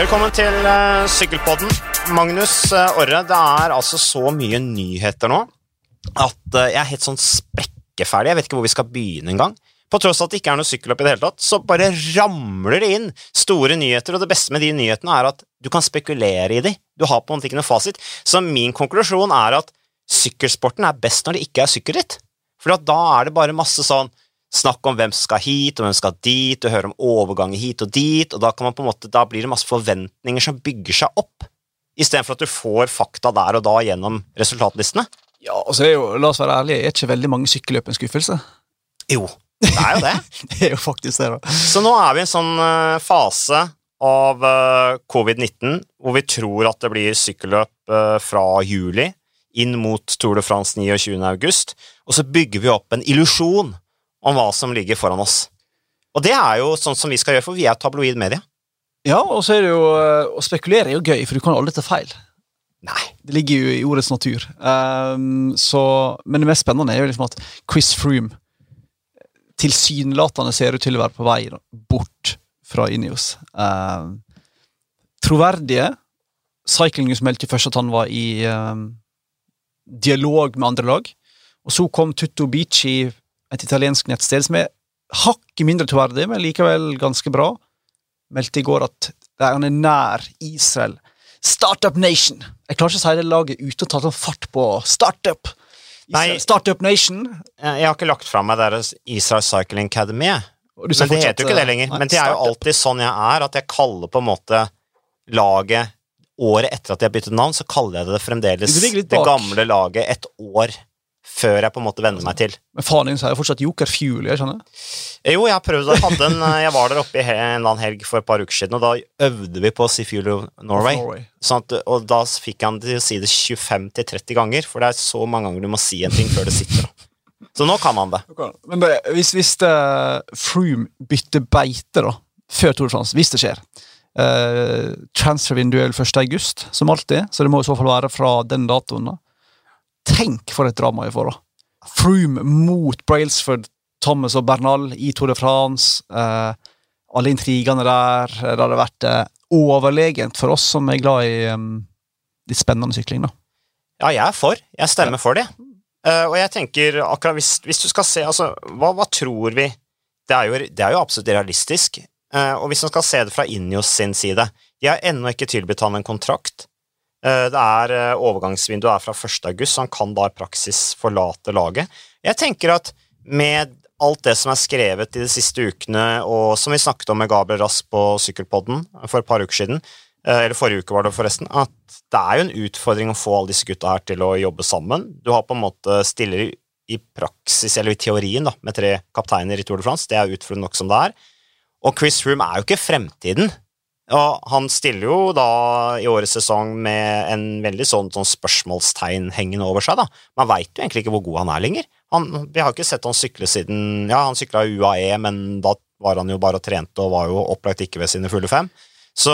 Velkommen til uh, Sykkelpodden. Magnus uh, Orre, det er altså så mye nyheter nå at uh, jeg er helt sånn sprekkeferdig. Jeg vet ikke hvor vi skal begynne engang. På tross av at det ikke er noe sykkelløp i det hele tatt, så bare ramler det inn store nyheter, og det beste med de nyhetene er at du kan spekulere i de. Du har på en måte ikke noe fasit. Så min konklusjon er at sykkelsporten er best når det ikke er sykkelritt. For da er det bare masse sånn snakk om hvem som skal hit, og hvem som skal dit, du hører om overganger hit og dit, og da, kan man på en måte, da blir det masse forventninger som bygger seg opp, istedenfor at du får fakta der og da gjennom resultatlistene. Ja, og så er jo, la oss være ærlige, er ikke veldig mange sykkelløp en skuffelse? Jo, det er jo det. det er jo faktisk det, da. Så nå er vi i en sånn uh, fase av uh, covid-19 hvor vi tror at det blir sykkelløp uh, fra juli inn mot Tour de France 29. august, og så bygger vi opp en illusjon om hva som ligger foran oss. Og det er jo sånn som vi skal gjøre, for vi er tabloid media. Ja, og så er det jo Å spekulere er jo gøy, for du kan jo aldri ta feil. Nei. Det ligger jo i ordets natur. Um, så, men det mest spennende er jo liksom at Chris Froome tilsynelatende ser ut til å være på vei bort fra Ineos. Um, troverdige Cycling News meldte først at han var i um, dialog med andre lag. Og så kom Tutto Bici, et italiensk nettsted som er hakket mindre troverdig, men likevel ganske bra. Meldte i går at han er nær Israel. Startup Nation! Jeg klarer ikke å si det laget uten å ta sånn fart på startup. Nei. Startup Nation. Jeg har ikke lagt fra meg deres Israel Cycling Academy. Du Men det heter jo ikke det lenger. nei, Men det er jo alltid sånn jeg er, at jeg kaller på en måte laget Året etter at jeg byttet navn, så kaller jeg det fremdeles det gamle laget et år før jeg på en måte venner meg til. Men faen din sier fortsatt Joker Fuel, jeg skjønner. Jo, jeg har prøvd, jeg, en, jeg var der oppe i en eller annen helg for et par uker siden, og da øvde vi på å si Fuel of Norway. Norway. Sånn at, og da fikk han til å si det 25-30 ganger, for det er så mange ganger du må si en ting før det sitter. Så nå kan han det. Men bare, hvis, hvis uh, Froome bytter beite da, før Tour de France, hvis det skjer uh, Transfervinduell 1. august, som alltid, så det må i så fall være fra den datoen. da. Tenk for et drama vi får, da. Froome mot Brailsford, Thomas og Bernal i Tour de France. eh, alle intrigene der. Det hadde vært eh, overlegent for oss som er glad i um, litt spennende sykling. da. Ja, jeg er for. Jeg stemmer for det. Uh, og jeg tenker, akkurat hvis, hvis du skal se, altså, hva, hva tror vi? Det er jo, det er jo absolutt realistisk. Uh, og hvis man skal se det fra Injos sin side De har ennå ikke tilbudt han en kontrakt. Eh, det er eh, Overgangsvinduet er fra 1. august, så han kan da i praksis forlate laget. Jeg tenker at med alt det som er skrevet i de siste ukene, og som vi snakket om med Gabriel Rask på Sykkelpodden for et par uker siden, eh, eller forrige uke var det forresten, at det er jo en utfordring å få alle disse gutta her til å jobbe sammen. Du har på en måte stiller i praksis, eller i teorien, da, med tre kapteiner i Tour de France. Det er utfordrende nok som det er. Og Chris Room er jo ikke fremtiden. Og han stiller jo da i årets sesong med en veldig sånn, sånn spørsmålstegn hengende over seg, da. Man veit jo egentlig ikke hvor god han er lenger. Han, vi har ikke sett han sykle siden Ja, han sykla UAE, men da var han jo bare og trente og var jo opplagt ikke ved sine fulle fem. Så,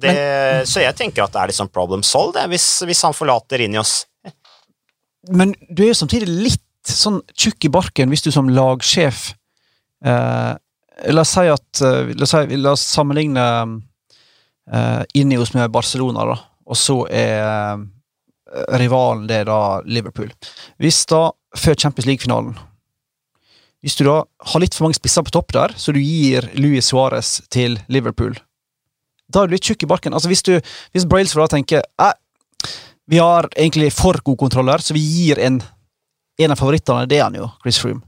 det, så jeg tenker at det er sånn problem solved, hvis, hvis han forlater Inios. Men du er jo samtidig litt sånn tjukk i barken hvis du som lagsjef eh, La oss si at eh, la, oss si, la oss sammenligne eh, hos meg Barcelona, da. Og så er eh, rivalen det da Liverpool. Hvis da, før Champions League-finalen Hvis du da har litt for mange spisser på topp der, så du gir Luis Suárez til Liverpool, da er du litt tjukk i barken. Altså Hvis, du, hvis Brailsford da tenker vi har egentlig for god kontroll her, så vi gir en, en av favorittene, det er han jo, Chris Froome,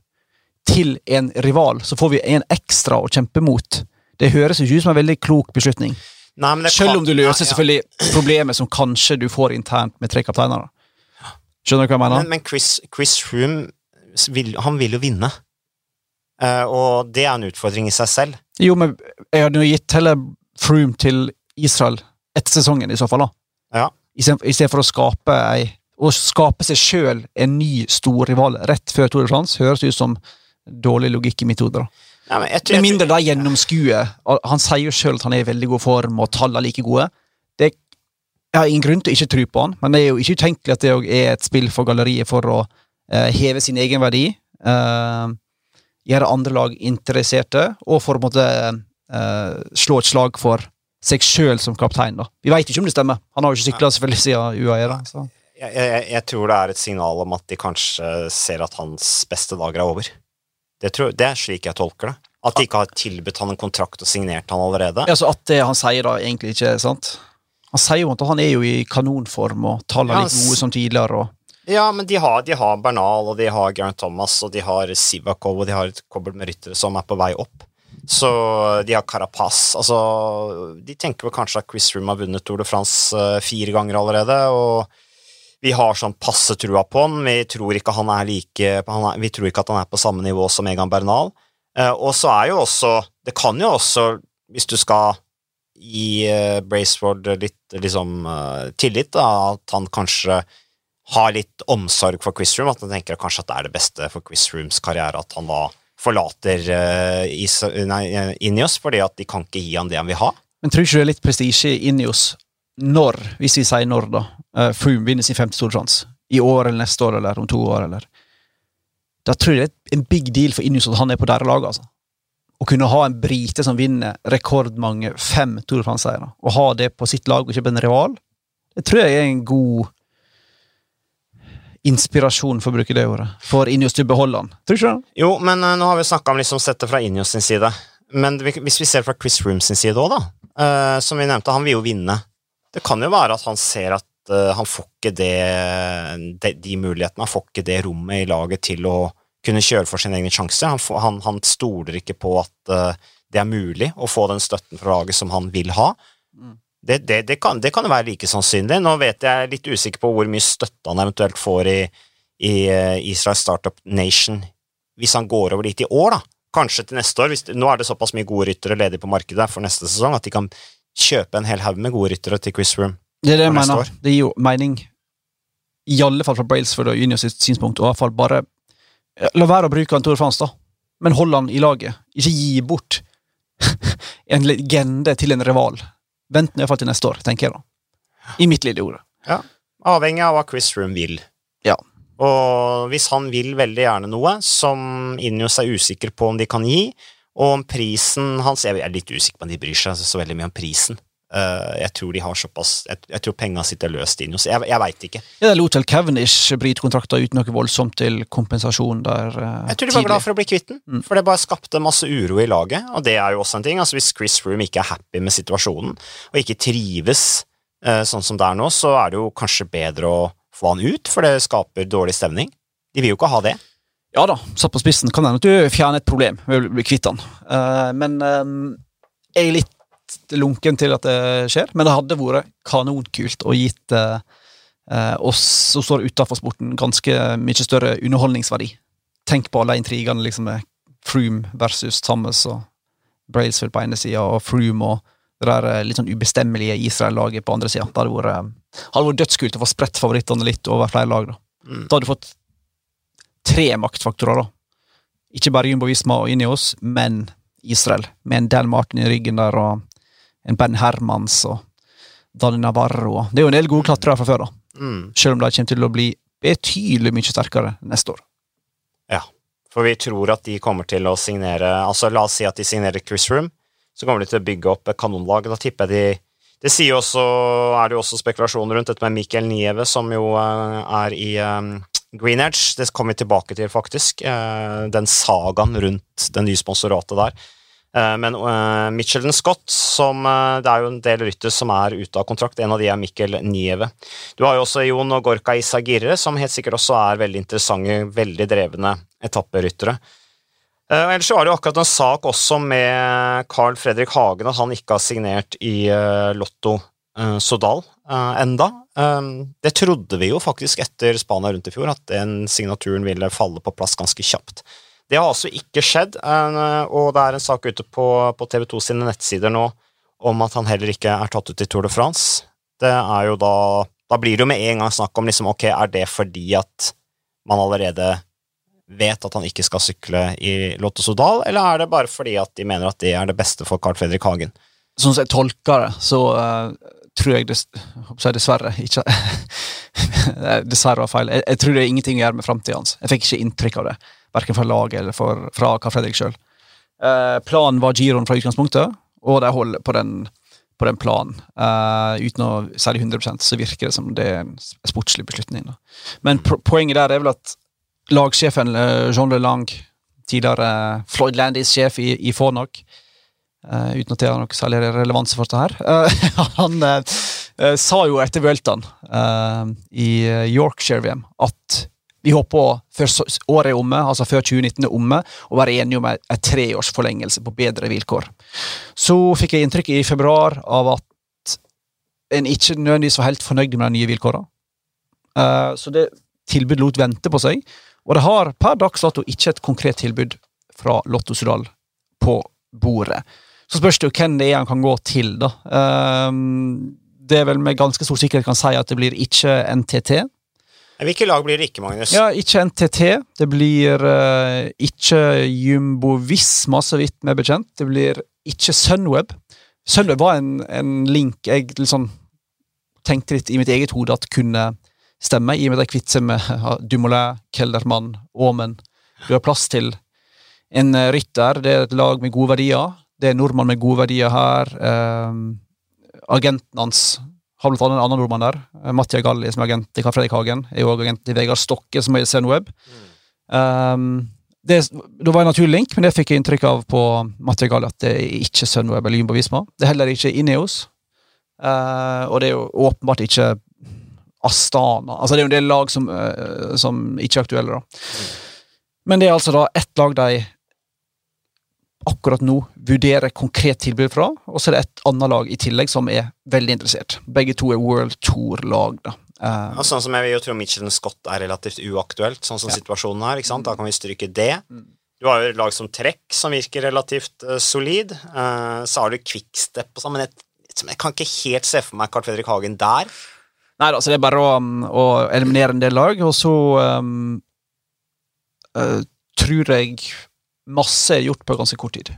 til en rival. Så får vi en ekstra å kjempe mot. Det høres jo ikke ut som en veldig klok beslutning. Nei, Selv om du løser Ja, ja. selvfølgelig problemet som kanskje du får internt med tre kapteiner. Skjønner du hva jeg mener? Men, men Chris, Chris Froome vil, han vil jo vinne. Uh, og det er en utfordring i seg selv. Jo, men jeg hadde jo gitt heller Froome til Israel etter sesongen, i så fall. da. Ja. I stedet for å skape ei Å skape seg sjøl en ny stor rival rett før Tour de France, høres ut som dårlig logikk i mitt hode. da. Ja, men jeg, tror- Med mindre de gjennomskuer Han sier jo sjøl at han er i veldig god form, og tallene er like gode. Det, jeg har ingen grunn til å ikke tro på han, men det er jo ikke utenkelig at det er et spill for galleriet for å uh, heve sin egen verdi. uh, gjøre andre lag interesserte, og for å måtte uh, slå et slag for seg sjøl som kaptein. da. Vi veit ikke om det stemmer. Han har jo ikke sykla selvfølgelig siden UAE. da, så. Jeg, jeg, jeg tror det er et signal om at de kanskje ser at hans beste dager er over. Det, tror, det er slik jeg tolker det. At de ikke har tilbudt han en kontrakt og signert han allerede. Ja, så At det han sier, da egentlig ikke er sant? Han sier jo at han er jo i kanonform og tallene Ja, litt gode som tidligere. og Ja, men de har, de har Bernal, og de har Geraint Thomas, og de har Sivakov, og de har et kobbel med ryttere som er på vei opp. Så de har Carapaz. Altså, de tenker vel kanskje at Chris Room har vunnet Tour de France eh, fire ganger allerede, og vi har sånn passe trua på han. Vi tror ikke han er like han er, Vi tror ikke at han er på samme nivå som Egan Bernal. Eh, og så er jo også Det kan jo også, hvis du skal gi uh, Braceford litt liksom eh, tillit, da, at han kanskje har litt omsorg for Chris Room, at han tenker kanskje at det er det beste for Chris Rooms karriere at han da forlater Is eh, Ineos, fordi at de kan ikke gi han det han vil ha. Men tror ikke det er litt prestisje i oss når, hvis vi sier når, da, uh, Froome vinner sin femte Tour de France? I år eller neste år eller om to år, eller Da tror jeg det er en big deal for Ineos at han er på deres lag, altså. Å kunne ha en brite som vinner rekordmange fem Tour de France-seiere, og ha det på sitt lag og på en rival, det tror jeg er en god inspirasjon, for å bruke det ordet, for Ineos til å beholde han. Tror du ikke det? Jo, men uh, nå har vi snakka om liksom sett det fra Ineos sin side. Men hvis vi ser fra Chris Rooms sin side òg, da, uh, som vi nevnte, han vil jo vinne. Det kan jo være at han ser at eh, han får ikke det, de, de mulighetene, han får ikke det rommet i laget til å kunne kjøre for sine egne sjanser. Han, han, han stoler ikke på at eh, det er mulig å få den støtten fra laget som han vil ha. Det, det, det, kan, det kan være like sannsynlig. Nå vet jeg litt usikker på hvor mye støtte han eventuelt får i, i eh, Israel Startup Nation hvis han går over dit i år, da. Kanskje til neste år. Hvis, nå er det såpass mye gode ryttere ledig på markedet for neste sesong at de kan kjøpe en hel haug med gode ryttere til Chris Room. Det er det jeg mener. Det gir jo mening, i alle fall fra Brailsford og Junior sitt synspunkt, og i hvert fall bare La være å bruke han Tour de da, men hold han i laget. Ikke gi bort en legende til en rival. Vent nå iallfall til neste år, tenker jeg da. I mitt lille ord. Ja. Avhengig av hva Chris Room vil. Ja. Og hvis han vil veldig gjerne noe som Injos er usikker på om de kan gi, og om prisen hans Jeg er litt usikker på om de bryr seg så veldig mye om prisen. Eh, jeg tror de har såpass Jeg, jeg tror penga sitter løst inni oss. Jeg, jeg veit ikke. Ja, lot vel Cavendish bryte kontrakter uten noe voldsomt til kompensasjon der uh, Jeg tror de var glad for å bli kvitt den, Mm. for det bare skapte masse uro i laget. Og det er jo også en ting. Altså Hvis Chris Room ikke er happy med situasjonen, og ikke trives uh, sånn som det er nå, så er det jo kanskje bedre å få han ut, for det skaper dårlig stemning. De vil jo ikke ha det. Ja da, satt på spissen kan hende at du fjerner et problem ved å bli kvitt den. Eh, men eh, jeg er litt lunken til at det skjer. Men det hadde vært kanonkult og gitt eh, oss som står utafor sporten, ganske mye større underholdningsverdi. Tenk på alle intrigene liksom med Froome versus Thomas og Brailsfield på ene sida, og Froome og det der litt sånn ubestemmelige Israel-laget på andre sida. Det hadde vært, hadde vært dødskult å få spredt favorittene litt over flere lag. Da Mm. Da hadde du fått tre maktfaktorer, da. Ikke bare Jumbo Visma og Ineos, men Israel. Med en Dan Martin i ryggen der, og en Ben Hermans og Dani Navarro. Det er jo en del gode klatrere fra før, da. Mm. Selv om de kommer til å bli betydelig mye sterkere neste år. Ja, for vi tror at de kommer til å signere Altså, la oss si at de signerer Chris Room, så kommer de til å bygge opp et kanonlag. Da tipper jeg de Det sier også, er det jo også spekulasjoner rundt dette med Mikkel Nieve, som jo eh, er i Green Edge. Det kommer vi tilbake til, faktisk. eh, den sagaen rundt det nye sponsoratet der. Eh, men uh, Michelin Scott, som eh, Det er jo en del ryttere som er ute av kontrakt. En av de er Mikkel Nieve. Du har jo også Jon og Gorka Isagirre, som helt sikkert også er veldig interessante, veldig drevne etapperyttere. Eh, og ellers var det jo akkurat en sak også med Carl Fredrik Hagen, at han ikke har signert i eh, Lotto eh, Sodal eh, enda. Um, det trodde vi jo faktisk etter Spania rundt i fjor, at den signaturen ville falle på plass ganske kjapt. Det har altså ikke skjedd, uh, og det er en sak ute på, på TV 2 sine nettsider nå om at han heller ikke er tatt ut i Tour de France. Det er jo da Da blir det jo med en gang snakk om liksom, ok, er det fordi at man allerede vet at han ikke skal sykle i Lotto Sodal, eller er det bare fordi at de mener at det er det beste for Carl Fredrik Hagen? Sånn som jeg tolker det, så eh, tror jeg dess, dessverre ikke Dessverre var feil. Jeg, jeg tror det er ingenting å gjøre med framtida hans. Jeg fikk ikke inntrykk av det, verken fra laget eller for, fra Karl Fredrik sjøl. planen var giroen fra utgangspunktet, og de holder på den på den planen. Eh, uten å særlig 100% så virker det som det er en sportslig beslutning. Da. Men poenget der er vel at lagsjefen eh, Jean Le Lang, tidligere Floyd Landis-sjef i, i Fornock, uh, uten at det har noe særlig relevans for dette her, uh, han uh, sa jo etter Vueltaen i Yorkshire-VM at vi håper før året er omme, altså før 2019 er omme, å være enige om en treårs forlengelse på bedre vilkår. Så fikk jeg inntrykk i februar av at en ikke nødvendigvis var helt fornøyd med de nye vilkårene. Så det tilbudet lot vente på seg. Og det har per dags dato ikke et konkret tilbud fra Lotto Sudal på bordet. Så spørs det jo hvem det er han kan gå til, da. Um, det er vel med ganske stor sikkerhet kan si at det blir ikke NTT. Hvilke lag blir det ikke, Magnus? Ja, Ikke NTT. Det blir uh, ikke Jumbo Visma, så vidt vi er bekjent. Det blir ikke Sunweb. Sunweb var en, en link jeg liksom tenkte litt i mitt eget hode at kunne stemme, i og med at jeg kvitter med Dumoulin, Keldermann, Aamen. Du har plass til en eh, rytter. Det er et lag med gode verdier. Det er nordmann med gode verdier her. Um, agenten hans har blant annet en annen nordmann der. Uh, Mattia Galli, som er agent i Karl Fredrik Hagen. Er også agent i Vegard Stokke, som er i Senweb. Mm. Um, det, det, var en naturlig link, men det fikk jeg inntrykk av på Mattia Galli at det er ikke Sunweb eller Jumbo Visma. Det er heller ikke Ineos. Uh, og det er jo åpenbart ikke Astana. Altså Det er jo en del lag som, uh, som ikke er aktuelle. da. Men det er altså da ett lag de akkurat nå vurderer konkret tilbud fra, og så er det et annet lag i tillegg som er veldig interessert. Begge to er World Tour-lag. da. Uh, sånn som jeg vil jo tro Michelin Scott er relativt uaktuelt, sånn som ja. situasjonen er. ikke sant? Da kan vi stryke det. Mm. Du har jo et lag som Trekk, som virker relativt uh, solid. Uh, så har du Quickstep og sånn, men jeg, jeg, kan ikke helt se for meg Carl Fredrik Hagen der. Nei da, så det er bare å, um, å eliminere en del lag, og så um, tror jeg masse er gjort på ganske kort tid.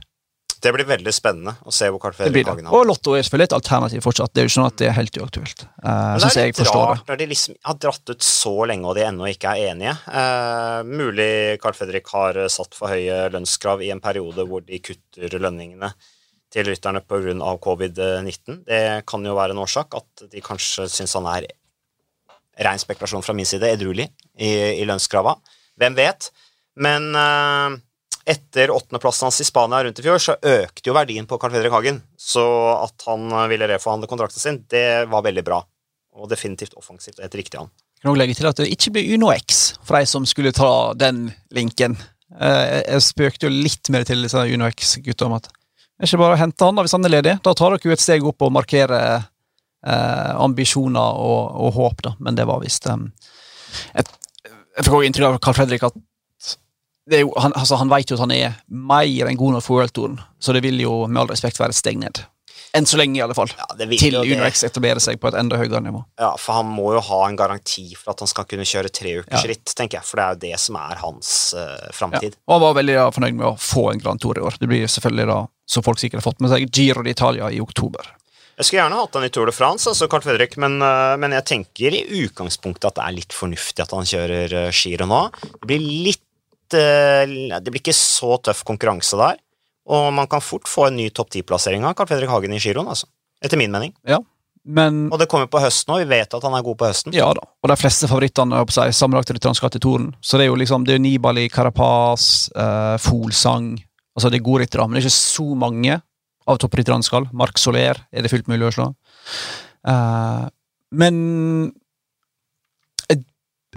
Det blir veldig spennende å se hvor Carl Fredrik Hagen har Og Lotto er selvfølgelig et alternativ fortsatt. Det er jo sånn at det er helt uaktuelt. Uh, det er litt rart når de liksom har dratt ut så lenge og de ennå ikke er enige. Uh, mulig Carl Fredrik har satt for høye lønnskrav i en periode hvor de kutter lønningene til rytterne pga. covid-19. Det kan jo være en årsak at de kanskje syns han er rein spekulasjon fra min side, edruelig i, i lønnskrava. Hvem vet? Men uh, etter åttendeplassen hans i Spania rundt i fjor, så økte jo verdien på Carl Fredrik Hagen. Så at han ville reforhandle kontrakten sin, det var veldig bra. Og definitivt offensivt og helt riktig han. Jeg kan også legge til at det ikke blir Uno X for de som skulle ta den linken. Uh, jeg spøkte jo litt mer til disse Uno X-gutta om at det er ikke bare å hente han da, hvis han er ledig. Da tar dere jo et steg opp og markerer eh, ambisjoner og, og, håp, da. Men det var visst um, Jeg fikk også inntrykk av Carl Fredrik at jo, han, altså, han vet jo at han er mer enn god nok for World så det vil jo med all respekt være et steg ned. Enn så lenge, i alle fall. Ja, til UnoX etablerer seg på et enda høyere nivå. Ja, for han må jo ha en garanti for at han skal kunne kjøre treukersritt, ja. tenker jeg. For det er jo det som er hans uh, framtid. Ja. Og han var veldig ja, fornøyd med å få en Grand Tour i år. Det blir selvfølgelig da, som folk sikkert har fått med seg, Giro d'Italia i oktober. Jeg skulle gjerne hatt han i Tour de France, altså Carl Fredrik, men, uh, men, jeg tenker i utgangspunktet at det er litt fornuftig at han kjører uh, Giro nå. Det blir litt Det blir ikke så tøff konkurranse der. Og man kan fort få en ny topp ti-plassering av Carl Fredrik Hagen i giroen, altså. Etter min mening. Ja, men... Og det kommer på høsten òg, vi vet at han er god på høsten. Ja da, og de fleste favorittene på seg, sammenlagte rytterne skal til Toren. Så det er jo liksom, det er Nibali, Carapaz, eh, Folsang Altså det er gode ryttere, men det er ikke så mange av topprytterne skal. Mark Soler er det fullt mulig å slå. Eh, men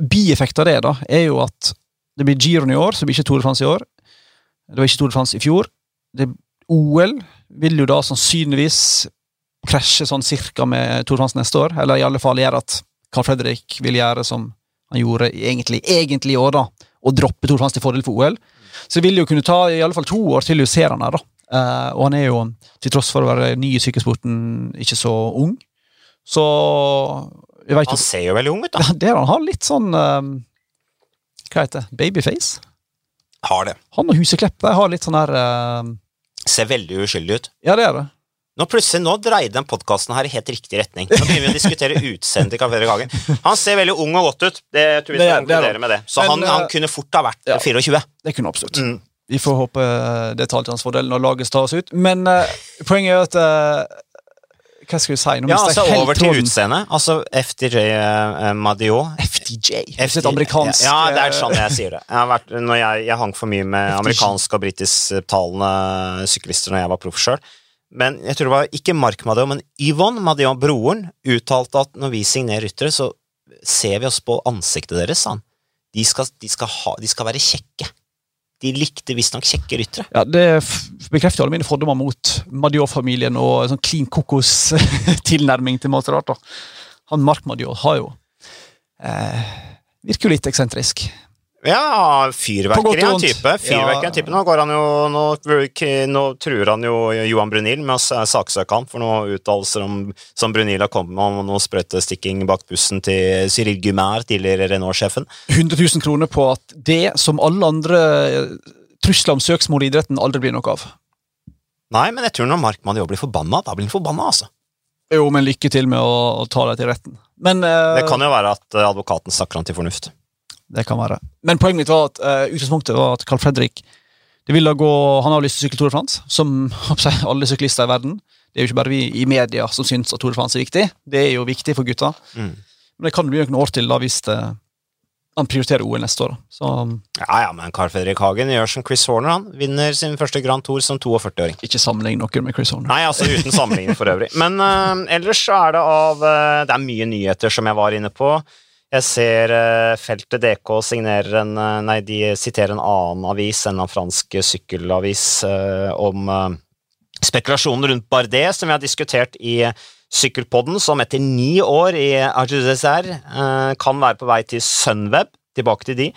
bieffekt av det da, er jo at det blir Giron i år, så blir ikke Tour de France i år. Det var ikke Tour de France i fjor det, OL vil jo da sannsynligvis krasje sånn cirka med Tour France neste år, eller i alle fall gjøre at Carl Fredrik vil gjøre som han gjorde egentlig, egentlig i år, da, og droppe Tour France til fordel for OL. Så det vil jo kunne ta i alle fall to år til du ser han her, da. Uh, og han er jo, til tross for å være ny i sykkelsporten, ikke så ung. Så Han ser jo veldig ung ut, da. Det han har litt sånn um, Hva heter det? Babyface? Har det. Han og Huseklepp de har litt sånn her uh... Ser veldig uskyldig ut. Ja, det er det. Nå plutselig, nå dreide den podkasten her i helt riktig retning. Nå begynner vi å diskutere utseendet til Karl Fredrik Hagen. Han ser veldig ung og godt ut. Det tror vi skal konkludere med det. Så han, han, kunne fort ha vært ja, 24. Det kunne absolutt. Mm. Vi får håpe det tar til hans fordel når laget tar oss ut. Men uh, poenget er at uh, Hva skal vi si? Nå Ja, altså over til utseendet. Altså FDJ uh, Madiot. FDJ. F et amerikansk Ja, det er sånn jeg sier det. Jeg, har vært, jeg, jeg hang for mye med amerikansk og britisktalende syklister når jeg var proff sjøl. Men jeg tror det var ikke Mark Madiot, men Yvonne Madiot, broren, uttalte at når vi signerer ryttere, så ser vi oss på ansiktet deres, sa han. De skal, de skal, ha, de skal være kjekke. De likte visstnok kjekke ryttere. Ja, Det bekrefter alle mine fordommer mot Madiot-familien og en sånn clean kokos-tilnærming til Maserata. Han Mark Madiot har jo eh, Virker jo litt eksentrisk. Ja, fyrverkeri er en type. Fyrverkeri er en type. Nå, går han jo, nå, nå truer han jo Johan Brunil med å saksøke han for noen uttalelser som Brunil har kommet med om noe sprøytestikking bak bussen til Cyril Guimard, tidligere Renault-sjefen. 100 000 kroner på at det, som alle andre trusler om søksmål i idretten, aldri blir noe av. Nei, men jeg tror når Mark Madiot blir forbanna, da blir han forbanna, altså. Jo, men lykke til med å, å ta deg til retten. Men uh... Det kan jo være at eh, advokaten snakker han til fornuft. Det kan være. Men poenget mitt var at uh, utgangspunktet var at Carl Fredrik det ville gå, Han har lyst til å sykle Tour de France, som jeg, alle syklister i verden. Det er jo ikke bare vi i media som syns at Tour de France er viktig. Det er jo viktig for gutta. Mm. Men det kan bli noen år til da hvis det, han prioriterer OL neste år. Så Ja, ja, men Carl Fredrik Hagen gjør som Chris Horner, han. Vinner sin første Grand Tour som 42-åring. ikke sammenlign noe med Chris Horner. Nei, altså uten sammenligning for øvrig. Men uh, ellers så er det av uh, Det er mye nyheter som jeg var inne på. Jeg ser uh, Feltet DK signerer en eh, Nei, de siterer en annen avis, en fransk sykkelavis, eh, om eh, spekulasjonen rundt Bardet, som vi har diskutert i Sykkelpodden, som etter ni år i AGSR uh, kan være på vei til Sunweb, tilbake til de.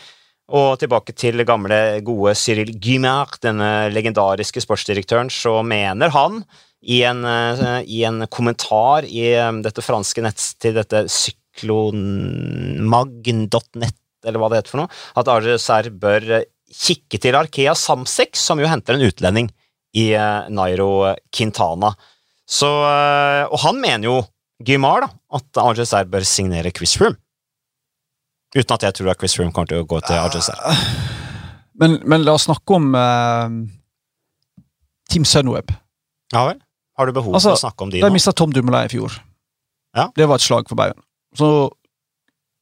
Og tilbake til gamle, gode Cyril Guimard, denne legendariske sportsdirektøren, så mener han i en, eh, i en kommentar i eh, dette franske nettstedet, dette cyklonmagn.net, eller hva det heter for noe, at AGSR bør eh, kikke til Arkea Samsek, som jo henter en utlending i eh, Nairo Quintana. Så, eh, og han mener jo, Gymar, da, at AGSR bør signere Chris Froome. Uten at jeg tror at Chris Froome kommer til å gå til AGSR. Men, men la oss snakke om uh, Team Sunweb. Ja vel? Har du behov Altså, for å snakke om de De nå? mista Tom Dumoulin i fjor. Ja. Det var et slag for baugen. Så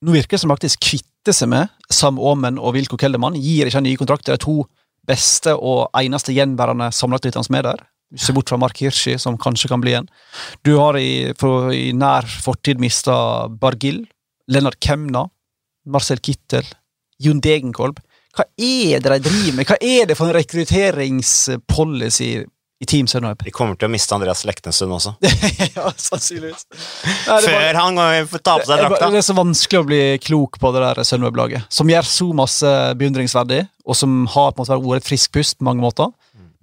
nå virker det som faktisk kvitter seg med Sam Aamen og Wilco Kelderman. Gir ikke han nye kontrakter. De to beste og eneste gjenværende sammenlagtrytterne som er der. Se bort fra Mark Hirschi, som kanskje kan bli en. Du har i, for, i nær fortid mista Bargill, Lennart Kemna, Marcel Kittel, Jon Degenkolb. Hva er det de driver med? Hva er det for en rekrutteringspolicy i Team Sunweb? De kommer til å miste Andreas Leknessund også. ja, sannsynligvis. Nei, er bare- han får ta på seg drakta. det er så vanskelig å bli klok på det der Sunweb-laget, som gjør så masse beundringsverdig, og som har på en måte vært et friskt pust på mange måter,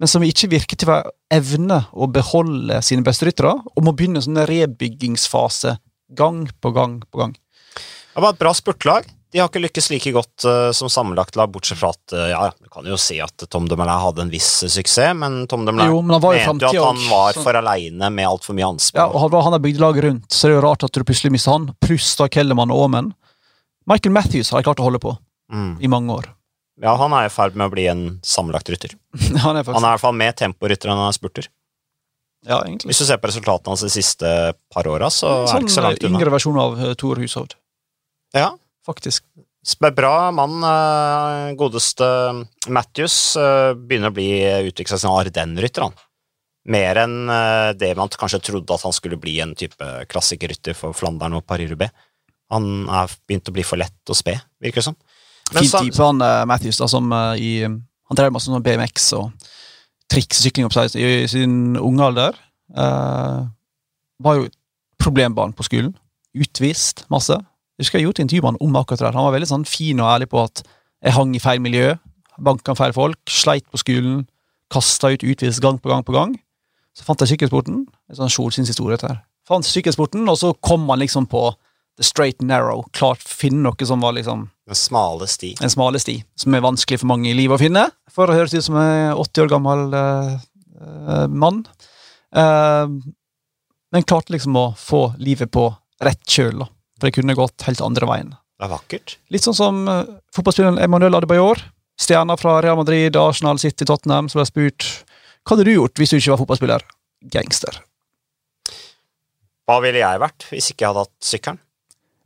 men som ikke virker til å evne å beholde sine beste ryttere, og må begynne en sånn rebyggingsfase gang på gang på gang. Det var et bra spurtlag. De har ikke lykkes like godt uh, som sammenlagt lag, bortsett fra at uh, ja, du kan jo si at Tom Dumoulin hadde en viss eh, suksess, men Tom Dumoulin Jo, men han var i mente jo at han var for aleine med altfor mye ansvar. Ja, og han, han har bygd laget rundt, så det er jo rart at du plutselig mister han, pluss da Kellerman og Aamen. Michael Matthews har jeg klart å holde på mm. i mange år. ja, han er i ferd med å bli en sammenlagt rytter. han er faktisk Han er i hvert fall mer temporytter enn han er spurter. Ja, egentlig. Hvis du ser på resultatene hans de siste par åra, så er det Sånn ikke så langt unna. yngre versjon av Tor Hushovd, Ja, faktisk. Bra mann. eh, Godeste Matthews eh, begynner å bli utvikla som Ardenn-rytter, han. Mer enn eh, det man kanskje trodde at han skulle bli en type klassikerrytter for Flandern og Paris-Roubaix. Han er begynt å bli for lett å spe, virker det som. Men Fin så- type, han Matthews, da, som i Han drev masse med BMX og triksesykling i sin unge alder. Uh, var jo problembarn på skolen. Utvist masse. Jeg husker jeg gjorde intervju med han om akkurat det der. Han var veldig sånn fin og ærlig på at jeg hang i feil miljø, banka feil folk, sleit på skolen, kasta ut utvist gang på gang på gang. Så fant jeg sykkelsporten. En sånn solskinnshistorie, dette her. Fant sykkelsporten, og så kom han liksom på the straight and narrow. Klart finne noe som var liksom Den smale sti. en smale sti, som er vanskelig for mange i livet å finne, for å høres ut som en 80 år gammel uh, uh, mann. Uh, men klarte liksom å få livet på rett kjøl, da. For det kunne gått helt andre veien. Det er vakkert. Litt sånn som uh, fotballspilleren Emanuel Adebayor. Stjerna fra Real Madrid, Arsenal, City, Tottenham, som ble spurt hva hadde du gjort hvis du ikke var fotballspiller. Gangster. Hva ville jeg vært hvis ikke jeg hadde hatt sykkelen?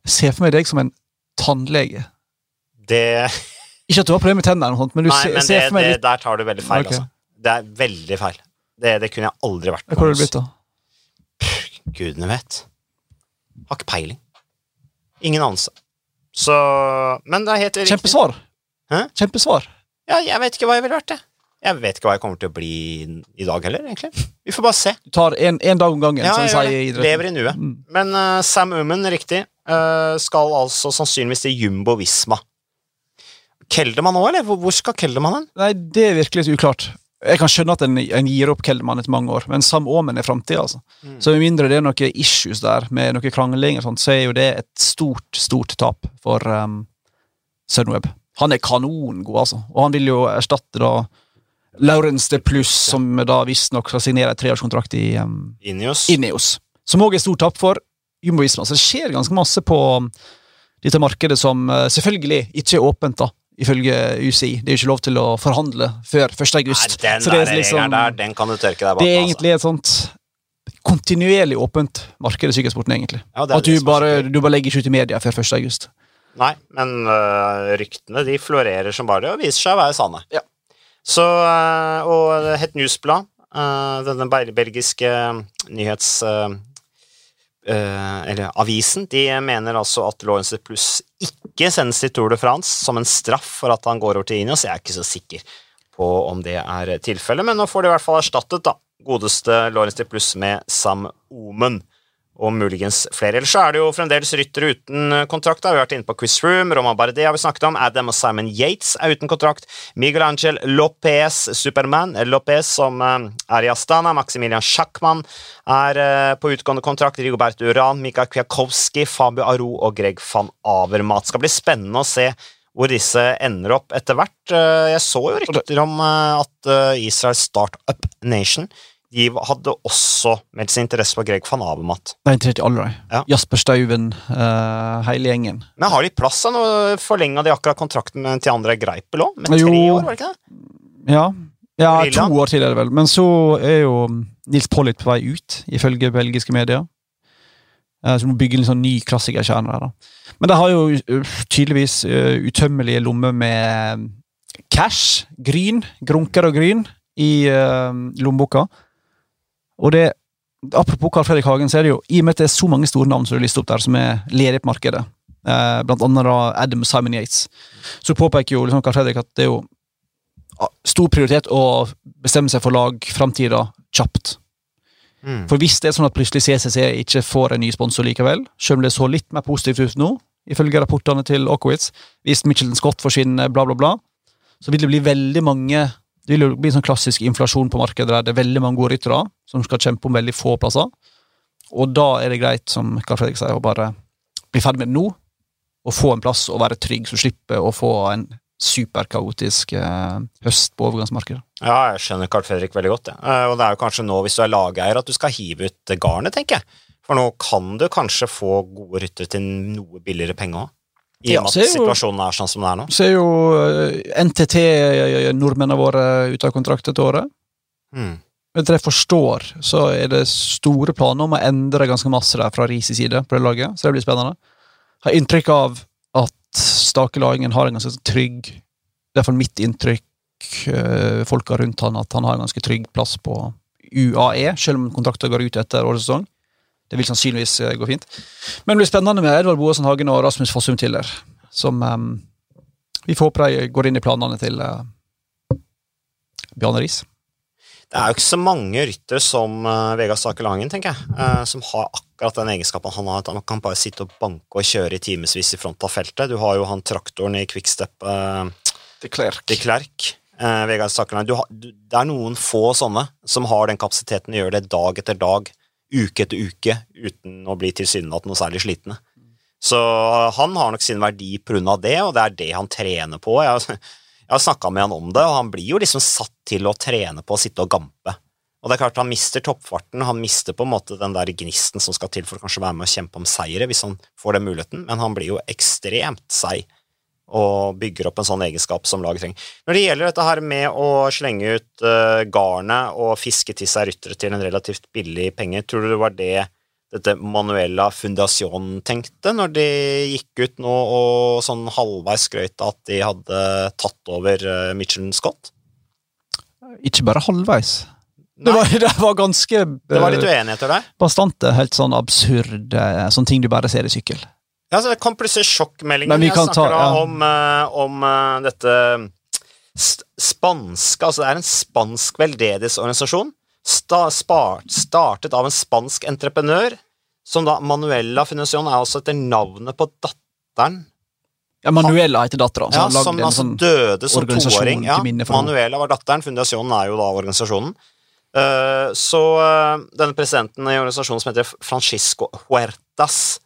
Se for meg deg som en tannlege. Det Ikke at du har problemer med tennene, men du Nei, men ser for meg det, litt der tar du veldig feil, okay. altså. Det er veldig feil. Det, det kunne jeg aldri vært. Hva har du blitt, da? Gudene vet. Har ikke peiling. Ingen anelse. Så Men det er helt riktig. Kjempesvar. Hæ? Kjempesvar. Ja, jeg vet ikke hva jeg ville vært, jeg. Jeg vet ikke hva jeg kommer til å bli i dag heller, egentlig. Vi får bare se. Du tar en, en dag om gangen, Ja, som de sier. Lever i nuet. Mm. Men uh, Sam Uman, riktig, uh, skal altså sannsynligvis til Jumbo Visma. Kelderman òg, eller? Hvor skal Kelderman hen? Nei, det er virkelig uklart. Jeg kan skjønne at en, en gir opp Keldermann etter mange år, men Sam Aamen er framtida. Altså. Mm. Så med mindre det er noen issues der, med noen krangling, og sånt, så er jo det et stort, stort tap for um, Sunweb. Han er kanongod, altså. Og han vil jo erstatte da Laurens de Pluss, som da visstnok skal signere en treårskontrakt i um, Ineos. Ineos. Som òg er stort tap for Jumbo Visma. Så det skjer ganske masse på um, dette markedet som uh, selvfølgelig ikke er åpent, da. Ifølge UCI. Det er jo ikke lov til å forhandle før 1. Nei, august. den Så det der er liksom- der, den kan du tørke deg bak. det er altså. egentlig et sånt kontinuerlig åpent marked i sykkelsporten, egentlig. Ja, At du bare, du bare legger ikke ut i media før 1. august. Nei, men øh, ryktene de florerer som bare det, og viser seg å være sanne. Ja. Så, øh, og Het Newsblad, øh, denne belgiske nyhets... eller avisen, de mener altså at Lawrence Plus ikke sendes til Tour de France som en straff for at han går over til Ineos. Jeg er ikke så sikker på om det er tilfellet, men nå får de i hvert fall erstattet da, godeste Lawrence Plus med Sam Omen og muligens flere. Ellers så er det jo fremdeles ryttere uten kontrakt. da. Vi har vært inne på Chris Froome, Roman Bardet har vi snakket om, Adam og Simon Yates er uten kontrakt, Miguel Angel Lopez, Superman eh, Lopez, som eh, er i Astana, Maximilian Schackmann er eh, på utgående kontrakt, Rigobert Uran, Mikael Kwiakowski, Fabio Aro og Greg van Avermaet. Skal bli spennende å se hvor disse ender opp etter hvert. Jeg så jo rykter om at Israel Startup Nation de hadde også meldt sin interesse på Greg van Avermaet. Det er interessert i alle. Ja. Jasper Stauven, uh, hele gjengen. Men har de plass noe? Forlenga de akkurat kontrakten til André Greipel òg? Med Jo. tre år, var det ikke det? Ja, ja to år til er det vel. Men så er jo Nils Pollitt på vei ut, ifølge belgiske medier. som Så må bygge en sånn ny klassikerkjerne der, da. Men de har jo uh, tydeligvis uh, utømmelige lommer med cash, gryn, grunker og gryn, i uh, lommeboka. Og det Apropos Carl Fredrik Hagen, så er det jo i og med at det er så mange store navn som du lister opp der, som er ledige på markedet, eh, blant annet da Adam Simon Yates, så påpeker jo liksom Carl Fredrik at det er jo stor prioritet å bestemme seg for lagframtida kjapt. Mm. For hvis det er sånn at plutselig CCC ikke får en ny sponsor likevel, selv om det så litt mer positivt ut nå, ifølge rapportene til Okowitz, hvis Michelin Scott forsvinner, bla, bla, bla, så vil det bli veldig mange Det vil jo bli sånn klassisk inflasjon på markedet der det er veldig mange gode ryttere som skal kjempe om veldig få plasser. Og da er det greit, som Karl Fredrik sier, å bare bli ferdig med det nå, og få en plass og være trygg, så slipper å få en superkaotisk eh, høst på overgangsmarkedet. Ja, jeg skjønner Carl Fredrik veldig godt. Ja. Eh, Og det er jo kanskje nå, hvis du er lageier, at du skal hive ut garnet, tenker jeg. For nå kan du kanskje få gode ryttere til noe billigere penge òg. I Ja, og med så er at situasjonen er sånn som den er nå. Så er jo eh, NTT-nordmennene våre ute av kontrakt dette året. Mm. Etter det jeg forstår, så er det store planer om å endre ganske masse der fra Ris side på det laget, så det blir spennende. Har inntrykk av at Stakelagen har en ganske trygg Det er iallfall mitt inntrykk, eh, folka rundt han, at han har en ganske trygg plass på UAE, selv om kontrakten går ut etter årets sesong. Det vil sannsynligvis eh, gå fint. Men det blir spennende med Edvard Boasen Hagen og Rasmus Fossum Tiller, som um, vi får håpe de går inn i planene til uh, Bjarne Riis. Det er jo ikke så mange ryttere som uh, Vegard Stakelangen, tenker jeg, uh, som har akkurat den egenskapen han har. At han kan bare sitte og banke og kjøre i timevis i front av feltet. Du har jo han traktoren i Quickstep, uh, Til Klerk. de Klerk. eh, Vegard har, du, det er noen få sånne som har den kapasiteten å gjøre det dag etter dag, uke etter uke, uten å bli tilsynelatende noe særlig slitne. Så han har nok sin verdi av det, og det er det han trener på. Jeg, jeg har snakka med han om det, og han blir jo liksom satt til å trene på å sitte og gampe. Og det er klart Han mister toppfarten, han mister på en måte den der gnisten som skal til for å kanskje være med og kjempe om seire, hvis han får den muligheten, men han blir jo ekstremt seig og bygger opp en sånn egenskap som laget trenger. Når det gjelder dette her med å slenge ut uh, garnet og fiske til seg ryttere til en relativt billig penge, tror du det var det dette Manuela Fundacion tenkte når de gikk ut nå og sånn halvveis skrøt at de hadde tatt over uh, Michelin Scott? Ikke bare halvveis. Det var, det var, ganske Det var litt uenigheter der? Bastante. Helt sånn absurd, sånn ting du bare ser i sykkel. Ja, så Det kom plutselig sjokkmeldinger. Jeg snakker ta, ja. om, uh, om uh, dette spanske Altså, det er en spansk veldedighetsorganisasjon. Sta, startet av en spansk entreprenør, som da Manuela Fundación er også etter navnet på datteren ja, Manuela heter dattera. Ja, som altså sånn døde som toåring. Ja, Manuela var datteren, Fundasjonen er jo da organisasjonen. Uh, så uh, denne presidenten i organisasjonen som heter Francisco Huertas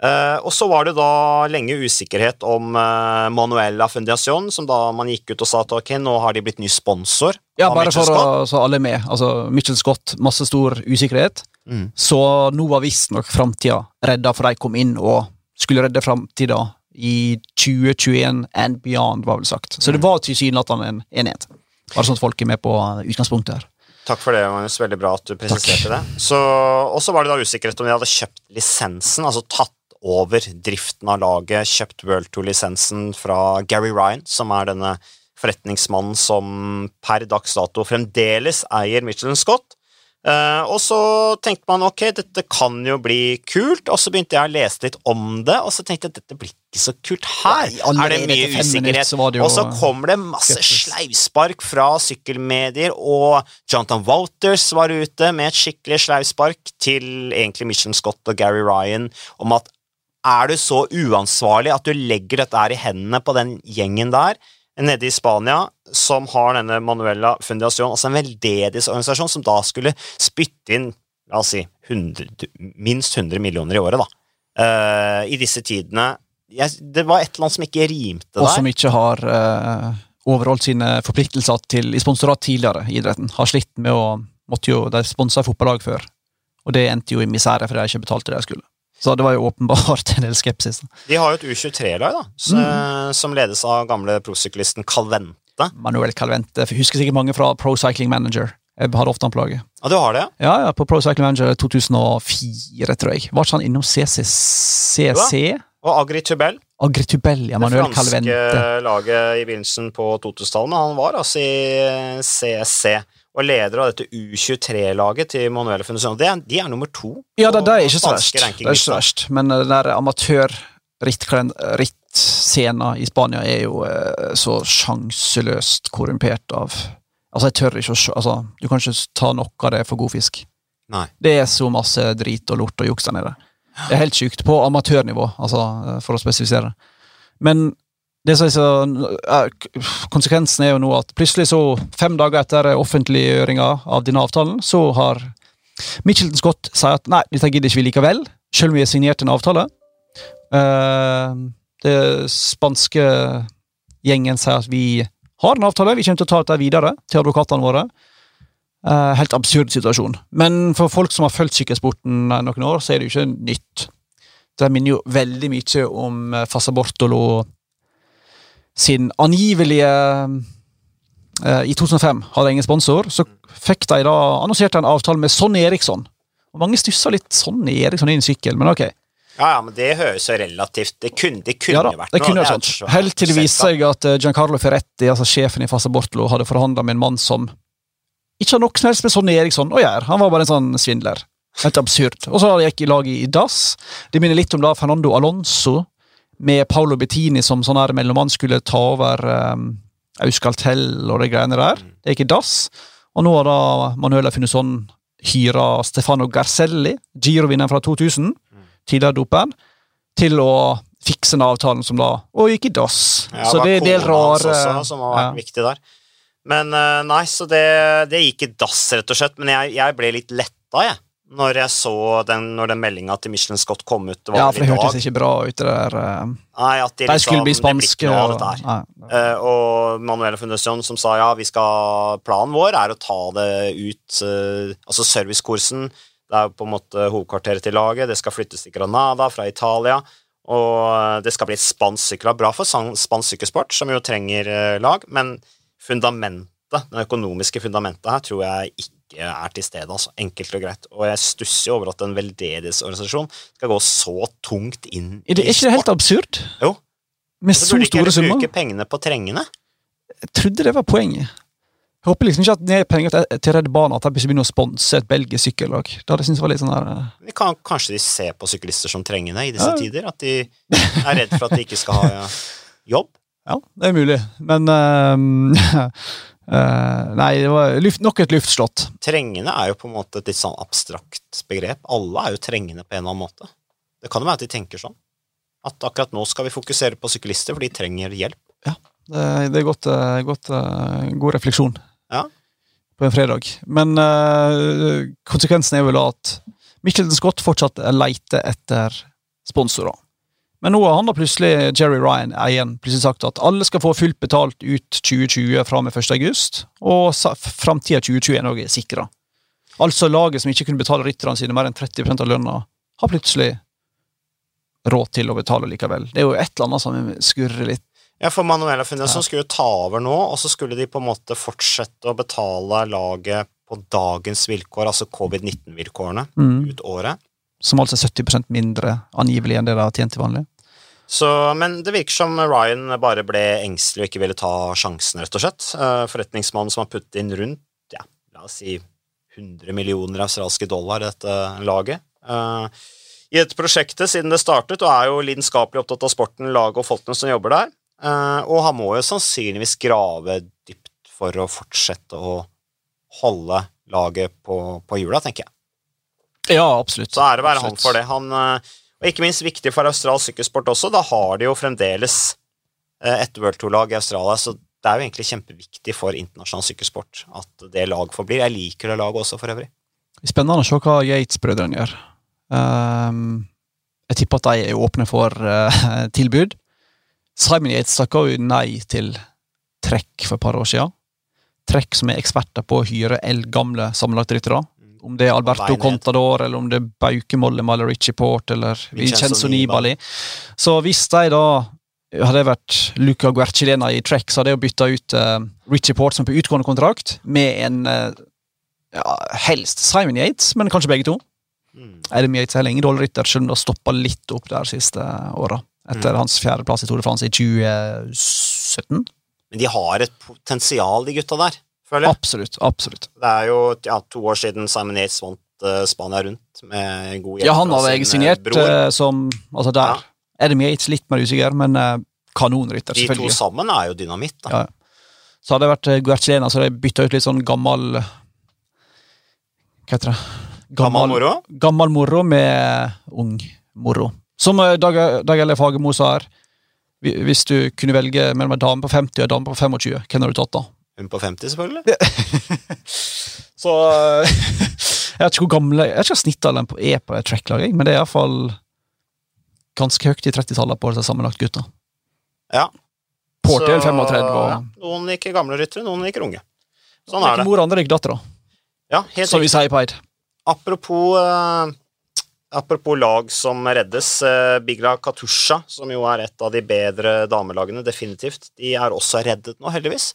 Uh, og så var det da lenge usikkerhet om uh, Manuela Fundación, som da man gikk ut og sa at ok, nå har de blitt ny sponsor. Ja, bare for å, så alle er med. Altså, Mitchell Scott, masse stor usikkerhet. Mm. Så nå var visstnok framtida redda, for de kom inn og skulle redde framtida i 2021 and beyond, var vel sagt. Så mm. det var tilsynelatende en enhet. Bare sånn at folk er med på utgangspunktet her. Takk for det, Magnus. Veldig bra at du presiserte det. Og så var det da usikkerhet om de hadde kjøpt lisensen, altså tatt over driften av laget, kjøpt World Tour-lisensen fra Gary Ryan, som er denne forretningsmannen som per dags dato fremdeles eier Michelin Scott. Uh, og så tenkte man ok, dette kan jo bli kult, og så begynte jeg å lese litt om det, og så tenkte jeg dette blir ikke så kult her. Nei, er det mye usikkerhet? Og så kommer det masse sleivspark fra sykkelmedier, og Jonathan Walters var ute med et skikkelig sleivspark til egentlig Michelin Scott og Gary Ryan om at er du så uansvarlig at du legger dette her i hendene på den gjengen der nede i Spania, som har denne Manuela Fundación, altså en veldedighetsorganisasjon som da skulle spytte inn la oss si 100, minst 100 millioner i året, da. Uh, I disse tidene jeg, Det var et eller annet som ikke rimte der. Og som ikke har uh, overholdt sine forpliktelser til, i sponsorat tidligere i idretten. Har slitt med å måtte jo, De sponsa fotballag før, og det endte jo i misere fordi de ikke betalte det de skulle. Så det var jo åpenbart en del skepsis. De har jo et U23-lag, da, så, mm. som ledes av gamle prosyklisten Calvente. Manuel Calvente. Jeg husker sikkert mange fra Pro Cycling Manager. Jeg hadde ofte han på laget. Ja, du har det? Ja, ja, på Pro Cycling Manager 2004, tror jeg. Var ikke han innom CCC? Ja, og Agri Tubel, ja, Manuel Calvente. Det franske laget i begynnelsen på 2000-tallet, men han var altså i CSC og leder av dette U23-laget til Manuelle Fundación. De, de, er nummer to. Ja, det, det er ikke så verst. Det er ikke så verst. Men den der amatør-rittscena i Spania er jo eh, så sjanseløst korrumpert av Altså, jeg tør ikke å altså, Du kan ikke ta noe av det for god fisk. Nei. Det er så masse drit og lort og juks der nede. Det er helt sjukt. På amatørnivå, altså, for å spesifisere. Men det som er så, konsekvensen er jo nå at plutselig, så fem dager etter offentliggjøringa av denne avtalen, så har Mitchelton Scott sier at nei, dette gidder ikke vi likevel, selv om vi har signert en avtale. Uh, det spanske gjengen sier at vi har en avtale, vi kommer til å ta dette videre til advokatene våre. Uh, helt absurd situasjon. Men for folk som har fulgt sykkelsporten noen år, så er det jo ikke nytt. Det minner jo veldig mye om Fasabortolo sin angivelige uh, I 2005 hadde ingen sponsor. Så fikk de da annonsert en avtale med Sonny Eriksson. Og Mange stussa litt Sonny Eriksson inn i sykkel, men ok. Ja, ja, men det høres jo relativt Det kunne, det kunne ja, da, vært det kunne noe. Sånn. Helt til det viste seg at uh, Giancarlo Ferretti, altså sjefen i Fasa Bortolo, hadde forhandla med en mann som ikke har noe som helst med Sonny Eriksson å gjøre. Han var bare en sånn svindler. Helt absurd. Og så gikk i lag i dass. Det minner litt om da Fernando Alonso med Paolo Bettini som sånn her mellommann skulle ta over um, Auskaltell og de greiene der. Mm. Det gikk i dass. Og nå har da Manuela funnet sånn hyra Stefano Garcelli, Giro-vinneren fra 2000, mm. tidligere doperen, til å fikse den avtalen som da Og gikk i dass. Ja, så det er en del rare også, Som har vært ja. viktig der. Men uh, nei, så det, det, gikk i dass, rett og slett. Men jeg, jeg ble litt letta, jeg når jeg så den, når den meldinga til Michelin Scott kom ut. Det ja, for det hørtes ikke bra ut, det der uh, Nei, at de, de liksom, skulle bli spanske. Og, og, uh, og Manuel Fundación som sa ja, vi skal, planen vår er å ta det ut uh, Altså servicekursen. Det er på en måte hovedkvarteret til laget. Det skal flyttes til Granada fra Italia. Og det skal bli et spansk sykkellag. Bra for spansk sykkelsport, som jo trenger lag, men fundamentet, det økonomiske fundamentet her, tror jeg ikke ikke er til stede. altså, Enkelt og greit. Og jeg stusser jo over at en veldedighetsorganisasjon skal gå så tungt inn Er det er ikke helt absurd? Jo. Med Så så burde ikke store summer? bruke pengene på trengende. Jeg trodde det var poenget. Jeg håper liksom ikke at det er penger til- Redd Barna at de begynner å sponse et belgisk sykkellag. Det hadde syntes var litt sånn der eh, kan Kanskje de ser på syklister som trengende i disse Ja. tider? At de er redd for at de ikke skal ha jobb? Ja, det er mulig, men ehm, eh, Nei, det var luft, nok et luftslott. Trengende er jo på en måte et litt sånn abstrakt begrep. Alle er jo trengende på en eller annen måte. Det kan jo være at de tenker sånn. At akkurat nå skal vi fokusere på syklister, for de trenger hjelp. Det, det er godt, eh, godt, eh, god refleksjon Ja. på en fredag. Men uh, konsekvensen er vel at Michelin Scott fortsatt leter etter sponsorer. Men nå har han da plutselig, Jerry Ryan, eien, plutselig sagt at alle skal få fullt betalt ut 2020 fra og med 1. august, og framtida 2021 òg er sikra. Altså laget som ikke kunne betale rytterne sine mer enn 30% av lønna, har plutselig råd til å betale likevel. Det er jo et eller annet som skurrer litt. Ja, for Manuela Fundason Ja. skulle jo ta over nå, og så skulle de på en måte fortsette å betale laget på dagens vilkår, altså covid-19-vilkårene, Mm. ut året. Som altså er 70% mindre angivelig enn det de har tjent til vanlig. Så, men det virker som Ryan bare ble engstelig og ikke ville ta sjansen, rett og slett. Eh, Forretningsmannen som har puttet inn rundt, ja, la oss si 100 millioner australske dollar i dette laget. eh, I dette prosjektet siden det startet, og er jo lidenskapelig opptatt av sporten, laget og folkene som jobber der. Eh, Og han må jo sannsynligvis grave dypt for å fortsette å holde laget på, på hjula, tenker jeg. Ja, absolutt. Så ære være han for det. Han, eh, og ikke minst viktig for australsk sykkelsport også. Da har de jo fremdeles eh, et World Tour-lag i Australia, så det er jo egentlig kjempeviktig for internasjonal sykkelsport at det lag forblir. Jeg liker det laget også, for øvrig. Spennende å se hva Yates-brødrene gjør. Um, jeg tipper at de er åpne for uh, tilbud. Simon Yates takka jo nei til Trekk for et par år siden. Trekk som er eksperter på å hyre eldgamle sammenlagtryttere. Om det er Alberto Contador, eller om det er Baukemolle eller Richie Port, eller Vincenzo Nibali. Så hvis de da hadde vært Luca Guercilena i track, så hadde jeg bytta ut uh, Richie Port som på utgående kontrakt, med en uh, ja, helst Simon Yates, men kanskje begge to. Mm. Adam Yates er lenge dårlig rytter, selv om det har stoppa litt opp der siste åra. Etter Mm. hans fjerdeplass i Tour de France i 2017. Men de har et potensial, de gutta der, føler jeg. Absolutt. absolutt. Det er jo ja, to år siden Simon Yates vant uh, Spania rundt med god hjelp Ja, han hadde jeg eh, signert eh, som Altså der. Adam Yates litt mer usikker, men uh, kanonrytter, De to sammen er jo dynamitt, da. Ja. Så hadde det vært Guercilena, så hadde jeg bytta ut litt sånn gammel Hva heter det? Gammel moro? Gammel moro med ung moro. Som Dag, Dag Elle Fagermo sa her, hvis du kunne velge mellom en dame på 50 og en dame på 25, hvem hadde du tatt da? Hun på 50, selvfølgelig. Så eh, Jeg vet ikke hvor gamle Jeg vet ikke snittalderen på- er på et tracklag, men det er iallfall ganske høyt i 30-tallet på disse sammenlagt gutta. Ja. Port Så, 35 og ja, Noen liker gamle ryttere, noen liker unge. Sånn er det. Mor andre gikk dattera, Ja, helt som vi sier på Eid. Apropos, uh apropos lag som reddes. Eh, Bigla Katusha, som jo er et av de bedre damelagene, definitivt, de er også reddet nå, heldigvis.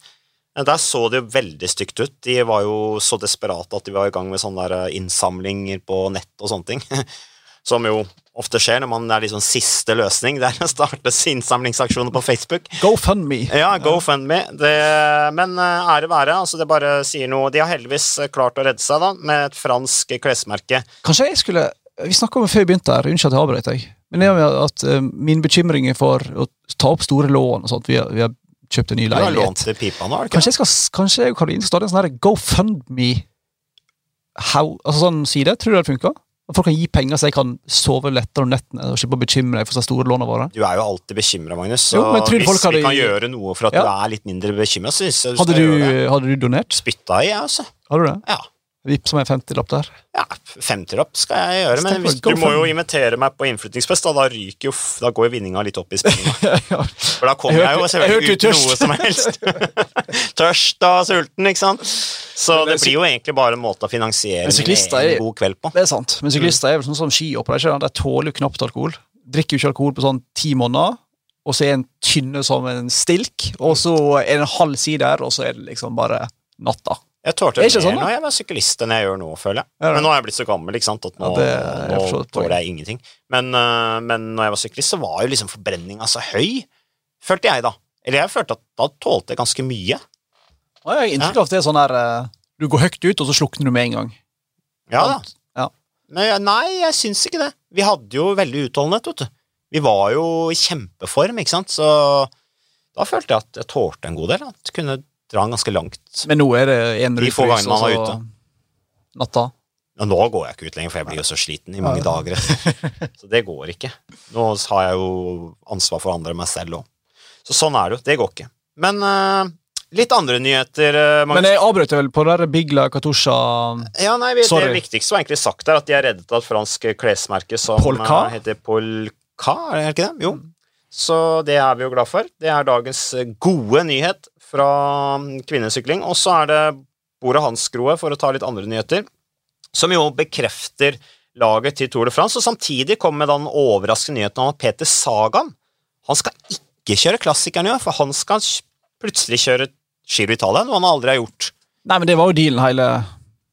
Der så det jo veldig stygt ut. De var jo så desperate at de var i gang med sånne der eh, innsamlinger på nett og sånne ting. Som jo ofte skjer når man er liksom siste løsning. Der startes innsamlingsaksjoner på Facebook. GoFundMe. Ja, GoFundMe. Det, men eh, ære være. altså Det bare sier noe. De har heldigvis eh, klart å redde seg da, med et fransk klesmerke. Kanskje jeg skulle Vi snakka om det før vi begynte her, unnskyld at jeg avbrøt deg. Men det er at uh, min bekymring er for å ta opp store lån og sånt. Vi har, vi ny ny Du har lånt leilighet. til pipa nå, har ikke? Kanskje jeg skal Kanskje Karoline skal starte en sånn GoFundMe how, altså sånn side? Tror du det funker? At folk kan gi penger så jeg kan sove lettere om nettene og slippe å bekymre deg for så store lånene våre? Du er jo alltid bekymra, Magnus. Så Jo, hvis vi kan gjøre noe for at Ja. du er litt mindre bekymra, så syns jeg du skal du, gjøre det. hadde du donert? Spytta i, jeg, altså. Hadde du det? Ja. Vips som en 50-lapp der. ja 50-lapp skal jeg gjøre, men hvis, du må jo invitere meg på innflyttingsfest, da, da ryker jo Da går jo vinninga litt opp i spinninga. Ja. For da kommer Jeg jeg, jo selvfølgelig uten noe som helst. Tørst og sulten, ikke sant. Så det det- blir jo egentlig bare en måte å finansiere en god kveld på. Det er sant. Men syklister er vel sånn som skihoppere. ikke? De tåler jo knapt alkohol. Drikker jo ikke alkohol på sånn ti måneder. Og så er en tynne som en stilk, og så er det en halv side der, og så er det liksom bare natta. Jeg tålte Er mer sånn, når jeg var syklist enn jeg gjør nå, føler jeg. Ja. Men nå er jeg blitt så gammel, ikke sant, at nå, Ja, det jeg nå tåler jeg ingenting. Men, uh, men når jeg var syklist, så var jo liksom forbrenninga så høy, følte jeg da. Eller jeg følte at da tålte jeg ganske mye. Ja, jeg har inntrykk av at det er sånn her uh, Du går høyt ut, og så slukner du med en gang. Ja da. Ja. Men nei, jeg syns ikke det. Vi hadde jo veldig utholdenhet, vet du. Vi var jo i kjempeform, ikke sant, så da følte jeg at jeg tålte en god del. At jeg kunne dra den ganske langt. Men nå er det en De få gangene man var og så Natta. Ja, nå går jeg ikke ut lenger, for jeg blir jo så sliten i mange Ja. dager. Så det går ikke. Nå har jeg jo ansvar for andre enn meg selv òg. Så sånn er det jo. Det går ikke. Men uh, litt andre nyheter, Uh, Men jeg avbrøt vel på det der Bigla Katusha Ja, nei, vi-. Det viktigste var egentlig sagt der, at de har reddet av et fransk klesmerke som Polka? eh, heter Polka, er det ikke det? Jo. Så det er vi jo glad for. Det er dagens gode nyhet fra kvinnesykling. Og så er det Bora Hansgrohe, for å ta litt andre nyheter, som jo bekrefter laget til Tour de France, og samtidig kommer med den overraskende nyheten om at Peter Sagan han skal ikke kjøre klassikeren i år, for han skal plutselig kjøre Giro Italia, noe han aldri har gjort. Nei, men det var jo dealen hele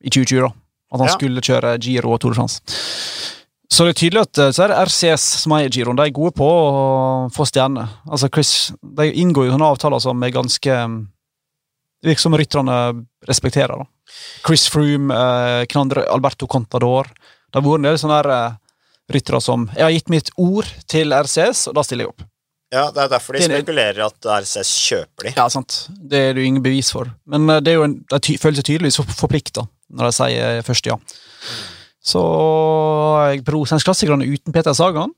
i 2020, da. At han Ja. skulle kjøre Giro og Tour de France. Så det er tydelig at eh, så er det RCS som eier Giroen. De er gode på å få stjerner. Altså Chris, De inngår jo sånne avtaler som er ganske mm, virker som rytterne respekterer. da. Chris Froome, eh, Knandre, Alberto Contador. Det har vært en del sånne her, eh, ryttere som Jeg har gitt mitt ord til RCS, og da stiller jeg opp. Ja, det er derfor de er- spekulerer at RCS kjøper de. Ja, sant. Det er det jo ingen bevis for. Men eh, det er jo en, de føler seg tydeligvis forplikta når de sier først ja. Så jeg Brosens klassikerne uten Peter Sagan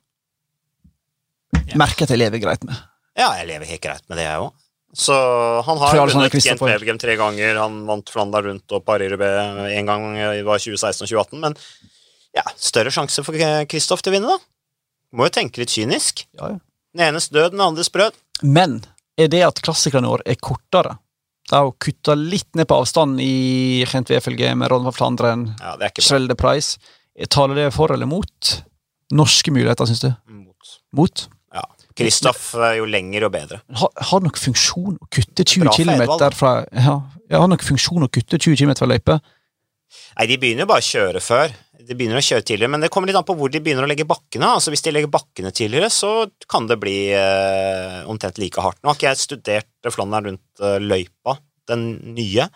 merker at jeg lever greit med. Ja, jeg lever helt greit med det, jeg òg. Så han har vunnet Gent Belgium tre ganger, han vant Flandern rundt og Paris-Rubé én gang, det var 2016 og 2018, men ja, større sjanse for Kristoff til å vinne, da. Må jo tenke litt kynisk. Ja, ja. Den enes død, den andres brød. Men er det at klassikerne våre er kortere? De har kutta litt ned på avstanden i Gent Wefelge med Ron van Flandren, Ja, det er. Schelde Price. Taler det for eller mot norske muligheter, syns du? Mot. Mot? Ja. Kristoff er jo lenger og bedre. Har, har noen funksjon å kutte 20 Bra for km fra ja, Har nok funksjon å kutte 20 km fra løype? Nei, de begynner jo bare å kjøre før. De begynner å kjøre tidligere, men det kommer litt an på hvor de begynner å legge bakkene. Altså Hvis de legger bakkene tidligere, så kan det bli eh, omtrent like hardt. Nå har ikke jeg studert Flandern rundt eh, løypa, den nye,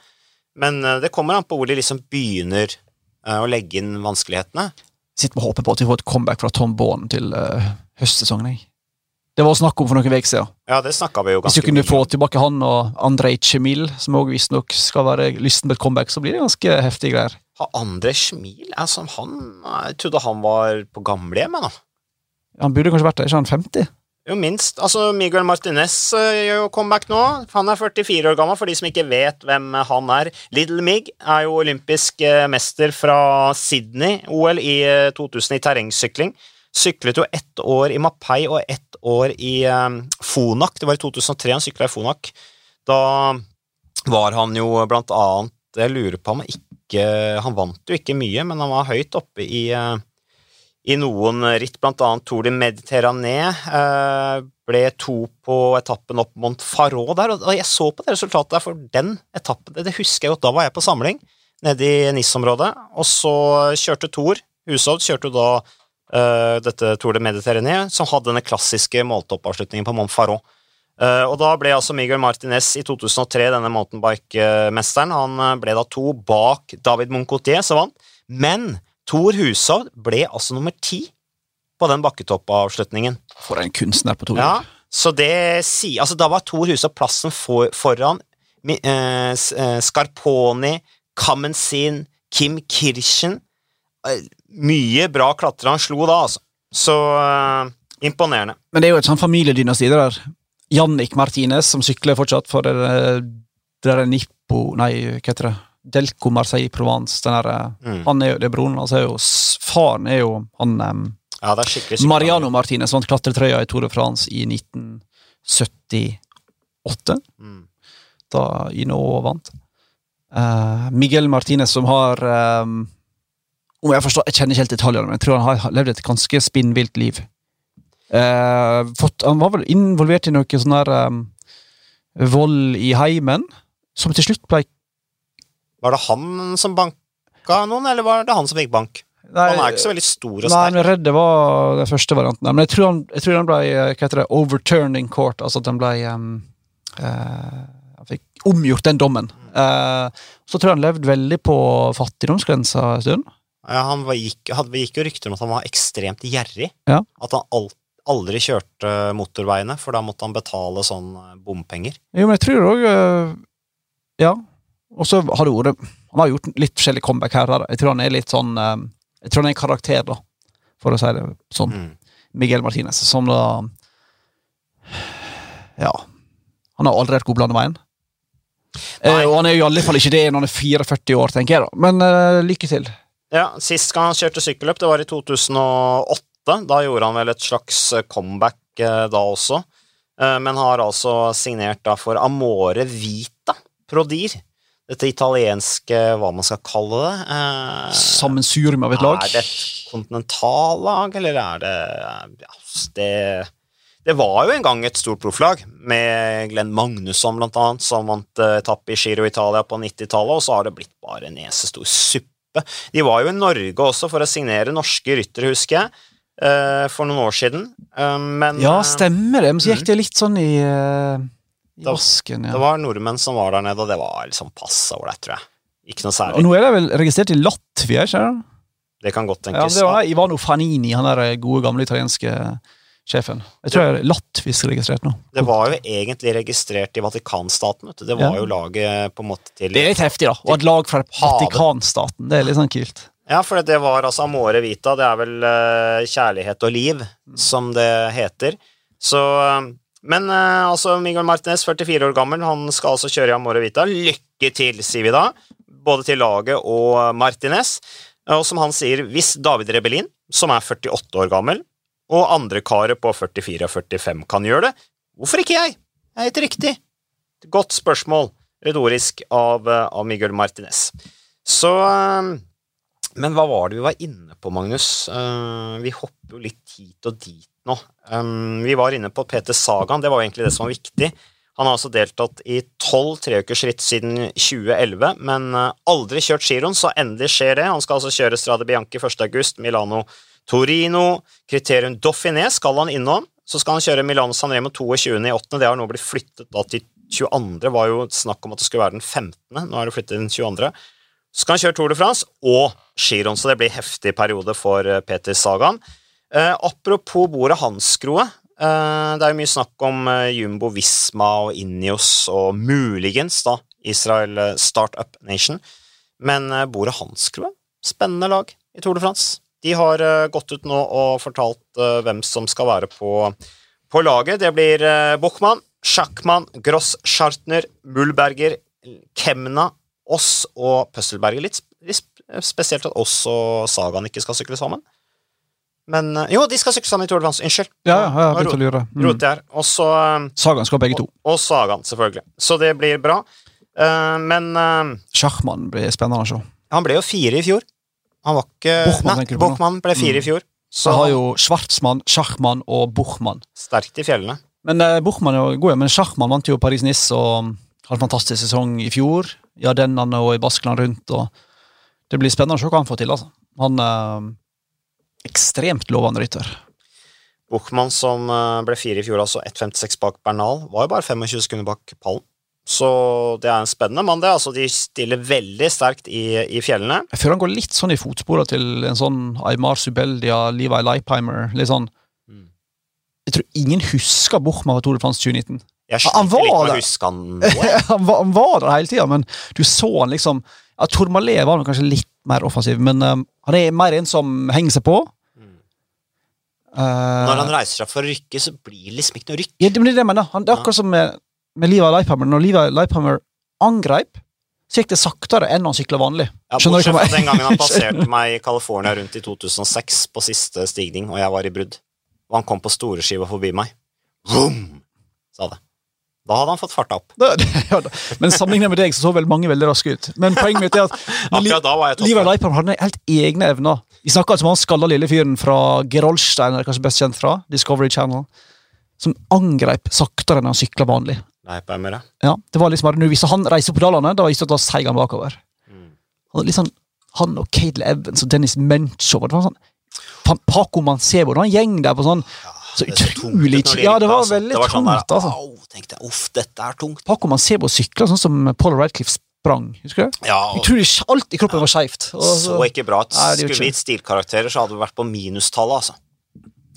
men eh, det kommer an på hvor de liksom begynner eh, å legge inn vanskelighetene. Sitter med håpet på at vi får et comeback fra Tom Baun til eh, høstsesongen. jeg. Det var snakk om for noen uker siden. Ja, det snakka vi jo ganske mye Hvis du kunne få tilbake han og Andrej Chemil, som òg visstnok skal være lysten på et comeback, så blir det ganske heftige greier. Har Smil? Altså, han, Jeg trodde han var på gamlehjem, nå. Han burde kanskje vært der, ikke han 50? Jo, minst. Altså, Miguel Martinez eh, gjør jo comeback nå. Han er 44 år gammel, for de som ikke vet hvem han er. Little Mig er jo olympisk eh, mester fra Sydney-OL i eh, 2000 i terrengsykling. Syklet jo ett år i Mapei og ett år i eh, Fonak. Det var i 2003 han sykla i Fonak. Da var han jo blant annet Jeg lurer på om han ikke Han vant jo ikke mye, men han var høyt oppe i eh, i noen ritt, blant annet Tour de Mediterranée. Eh, ble to på etappen opp Mont Farot der, og jeg så på det resultatet der, for den etappen, det, husker jeg godt, da var jeg på samling nede i NIS-området, og så kjørte Thor Hushovd kjørte jo da eh, dette Tour de Mediterranée, som hadde denne klassiske måltoppavslutningen på Mont Farot. Eh, og da ble altså Miguel Martinez i 2003, denne mountainbike-mesteren, han eh, ble da to bak David Moncotier, som vant, men Thor Hushovd ble altså nummer ti på den bakketoppavslutningen. For en kunstner på Thor. Ja, så det sier Altså, da var Thor Hushovd plassen for, foran eh, eh, Scarponi, Kamensin, Kim Kirchen. Eh, Mye bra klatrere han slo da, altså. Så eh, imponerende. Men det er jo et sånn familiedynasti, det der. Jannik Martinez, som sykler fortsatt for det, det der Nippo Nei, hva heter det? Delco Marseille Provence. Den der, eh, Mm. Han er jo, det er broren hans. jo s- Faren er jo han um, Ja, det er skikkelig skikkelig. Mariano Martinez vant klatretrøya i Tour de France i 1978. Mm. Da Ino vant. Uh, Miguel Martinez, som har um, Om jeg forstår, jeg kjenner ikke helt detaljene, men jeg tror han har levd et ganske spinnvilt liv. Eh, fått, han var vel involvert i noe sånn der em, vold i heimen, som til slutt ble Var det han som banka noen, eller var det han som fikk bank? han er ikke så veldig stor og sterk. Nei, sterk. men Redde var den første varianten. Men jeg tror, han, jeg tror han ble eh, hva heter det, overturning court. Altså at han ble um, uh, Han fikk omgjort den dommen. Uh, så tror jeg han levde veldig på fattigdomsgrensa en stund. Ja, han var, gikk, hadde, gikk jo rykter om at han var ekstremt gjerrig. Ja. At han al aldri kjørte motorveiene, for da måtte han betale sånn eh, bompenger. Jo, men jeg tror òg Ja. Og så har det vært Han har gjort litt forskjellig comeback her. Jeg tror han er litt sånn eh, Jeg tror han er en karakter, da, for å si det sånn. Mm. Miguel Martinez, som da Ja. Han har aldri vært god på landeveien. Eh, og han er jo i alle fall ikke det når han er 44 år, tenker jeg, da. Men eh, lykke til. Ja, Sist gang han kjørte sykkelløp, det var i 2008. Da gjorde han vel et slags eh, comeback eh, da også. Eh, Men har altså signert da for Amore Vita Prodir. Dette italienske, hva man skal kalle det. eh, Sammensurium av et lag. Er det et kontinentallag, eller er det ja, det, det var jo en gang et stort profflag, med Glenn Magnusson blant annet, som vant etappe i Giro Italia på 90-tallet, og så har det blitt bare en nesestor suppe. De var jo i Norge også for å signere norske ryttere, husker jeg, for noen år siden, Eh, men Ja, eh, stemmer det. Men så gikk det litt sånn i, eh, i vasken. det var nordmenn som var der nede, og det var liksom passe ålreit, tror jeg. Ikke noe Og nå er de vel registrert i Latvia, ikke sant? Det kan godt Ja, tenkes. det var Ivano Fanini, han der gode, gamle italienske sjefen. Jeg tror jeg er latvisk registrert nå. Det var jo egentlig registrert i Vatikanstaten. Vet du. Det var Ja. jo laget på en måte til Det er litt heftig, da. Og et lag fra Vatikanstaten. Det er litt sånn kult. Ja, for det var altså Amore Vita. Det er vel uh, kjærlighet og liv, som det heter. Så eh, Men uh, altså, Miguel Martinez, 44 år gammel, han skal altså kjøre i Amore Vita. Lykke til, sier vi da. Både til laget og Martinez. Og som han sier, hvis David Rebellin, som er 48 år gammel, og andre karer på 44 og 45 kan gjøre det, hvorfor ikke jeg? Jeg er helt riktig. Godt spørsmål, retorisk, av, av Miguel Martinez. Så eh, Men hva var det vi var inne på, Magnus? Uh, vi hopper jo litt hit og dit nå. Um, vi var inne på Peter Sagan, det var jo egentlig det som var viktig. Han har altså deltatt i tolv treukersritt siden 2011, men uh, aldri kjørt giroen, så endelig skjer det. Han skal altså kjøre Strade Bianchi 1. august, Milano Torino, Criterium Dauphiné skal han innom. Så skal han kjøre Milano San Remo 22. i 8. Det har nå blitt flyttet da til 22. Det var jo snakk om at det skulle være den 15. Nå er det flyttet til den 22. Så skal han kjøre Tour de France og giroen, så det blir heftig periode for eh, Peter Sagan. Eh, apropos bordet Hanskroe. Eh, det er jo mye snakk om eh, Jumbo Visma og Inios og muligens da Israel eh, Startup Nation. Men eh, bordet Hanskroe, spennende lag i Tour de France. De har gått ut nå og fortalt hvem som skal være på, på laget. Det blir Buchmann, Schackmann, Gross Schartner, Mulberger, Kemna, Oss og Pøsselberget Litt, litt spesielt at Oss og Sagan ikke skal sykle sammen. Men eh, Jo, de skal sykle sammen i Tour de France. Unnskyld. Ja, ja, har Nå lure. Mm. roter jeg. Og så Sagaen Sagan skal begge to. Og, og Sagan, selvfølgelig. Så det blir bra. Uh, men uh, Schachmann blir spennende å se. han ble jo fire i fjor. Han var ikke Buchmann, Nei? Buchmann ble fire i fjor. Så Så har jo Schwartzmann, Schachmann og Buchmann. sterkt i fjellene. Men uh, Buchmann er jo god, men Schachmann vant jo Paris-Nice og hadde en fantastisk sesong i fjor. I Ardennene og i Baskeland rundt. og Det blir spennende å se hva han får til. altså. Han er ekstremt lovende rytter. Buchmann, som eh, ble fire i fjor, altså 1,56 bak Bernal, var jo bare 25 sekunder bak pallen. Så det er en spennende mann, det. altså De stiller veldig sterkt i, i fjellene. Jeg føler han går litt sånn i fotsporene til en sånn Aymar Subeldia, Levi Leipheimer. litt sånn. Mm. Jeg tror ingen husker Buchmann fra Tour de France 2019. Jeg Han sliter var litt med å huske han nå. han, var, han var der hele tida, men du så han liksom ja, Tormalé var kanskje litt mer offensiv, men um, han er mer en som henger seg på. Mm. Uh, Når han reiser seg for å rykke, så blir det liksom ikke noe rykk. ja, det, men det jeg mener. Han, det er akkurat som med, med Liva Leiphammer. Når Liva Leiphammer angreip, så gikk det saktere enn han sykla vanlig. Ja, Skjønner Bortsett fra den gangen han passerte meg i California rundt i 2006 på siste stigning, og jeg var i brudd. Og han kom på storeskiva forbi meg. Vroom, sa det. Da hadde han fått farta opp. Da- ja, da. Men sammenlignet med deg så så vel mange veldig raske ut. Men poenget mitt er at Li- var. Leipheimer hadde helt egne evner. Vi snakker altså om han skalla lille fyren fra Gerolstein, er kanskje best kjent fra, Discovery Channel, som angrep saktere enn han sykla vanlig. Leipheimer, ja. Ja, det var liksom hvis han reiser opp dalene, da da seig han bakover. Mm. Sånn, han og Cadel Evans og Dennis Menchow det var sånn, Paco Mancebo, det var en gjeng der på sånn så utrolig tungt. Ja, det var veldig det var sånn tungt, altså. Au, tenkte jeg, uff, dette er tungt. Pakman Sebo sykler, sånn som Paul Radcliffe sprang. Husker du? Ja, og Utrolig, Alt i kroppen var skeivt. så så- ikke bra ut. Skulle vi gitt stilkarakterer, så hadde vi vært på minustallet, altså.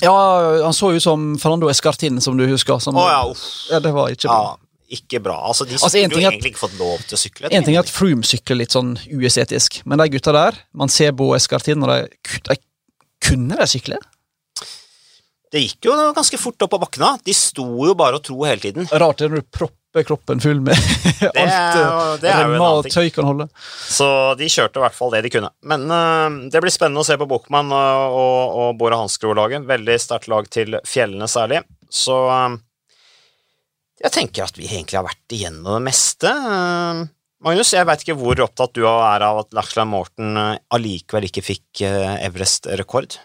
Ja, han så ut som Fernando Escartin, som du husker. Som, oh, ja, uff. Ja, det var ikke bra. Ja, ikke bra. Altså, de Altså, skulle jo at- egentlig ikke fått lov til å sykle. En ting er at Froome sykler litt sånn uestetisk, men de gutta der, Man ser Bo Eskartin, og de, de kunne de sykle? Det gikk jo ganske fort opp på bakkene. De sto jo bare og tro hele tiden. Rart det når du propper kroppen full med alt er- det er jo remma og tøy kan holde. Så de kjørte i hvert fall det de kunne. Men uh, det blir spennende å se på Bokman og, og, og Bora Hansgrohe-laget. Veldig sterkt lag til fjellene særlig. Så uh, jeg tenker at vi egentlig har vært igjennom det meste. Magnus, jeg veit ikke hvor opptatt du er av at Lachlan Morten allikevel ikke fikk Everest-rekord.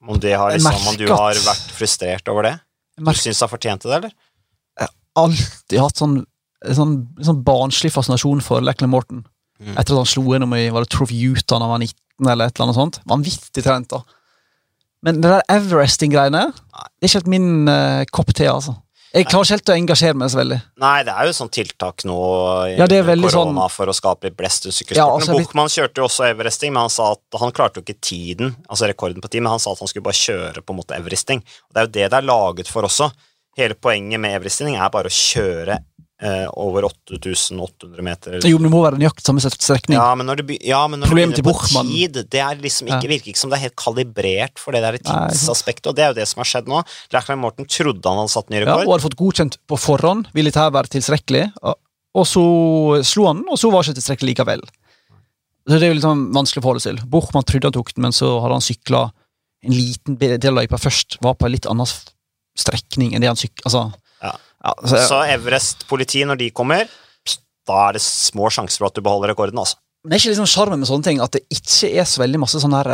Om det har liksom, om du har vært frustrert over det? Du syns han fortjente det, eller? Jeg har alltid hatt sånn, sånn, sånn barnslig fascinasjon for Lachlan Morton. Mm. Etter at han slo gjennom i var det Trophy Utah da han var 19, eller et eller annet sånt. Vanvittig trent, da. Men det der Everesting-greiene, det er ikke helt min uh, kopp te, altså. Jeg klarer ikke helt å engasjere meg så veldig. Nei, det er jo sånn tiltak nå i Ja, er sånn- korona for å skape litt blest Ja, sykkelsporten. altså, Bokman kjørte jo også Everesting, men han sa at han klarte jo ikke tiden, altså rekorden på tid, men han sa at han skulle bare kjøre på en måte Everesting. Og det er jo det det er laget for også. Hele poenget med Everesting er bare å kjøre eh, over 8800 meter. Jo, men det må være nøyaktig samme strekning. Ja, men når det, ja, men når Problemet til begynner på tid, det er liksom ikke, Ja. virker ikke som det er helt kalibrert for det der tidsaspektet, og det er jo det som har skjedd nå. Lachlan Morten trodde han hadde satt ny Ja, rekord. og hadde fått godkjent på forhånd. Ville dette være tilstrekkelig? Og så slo han den, og så var det ikke tilstrekkelig likevel. Så Det er jo litt sånn vanskelig å forholde seg til. Borchmann trodde han tok den, men så hadde han sykla en liten del av løypa først. Var på en litt annen strekning enn det han sykla Altså, Ja. Ja, så, Så Everest-politi, når de kommer, da er det små sjanser for at du beholder rekorden, altså. Men det er ikke liksom sjarmen med sånne ting at det ikke er så veldig masse sånn her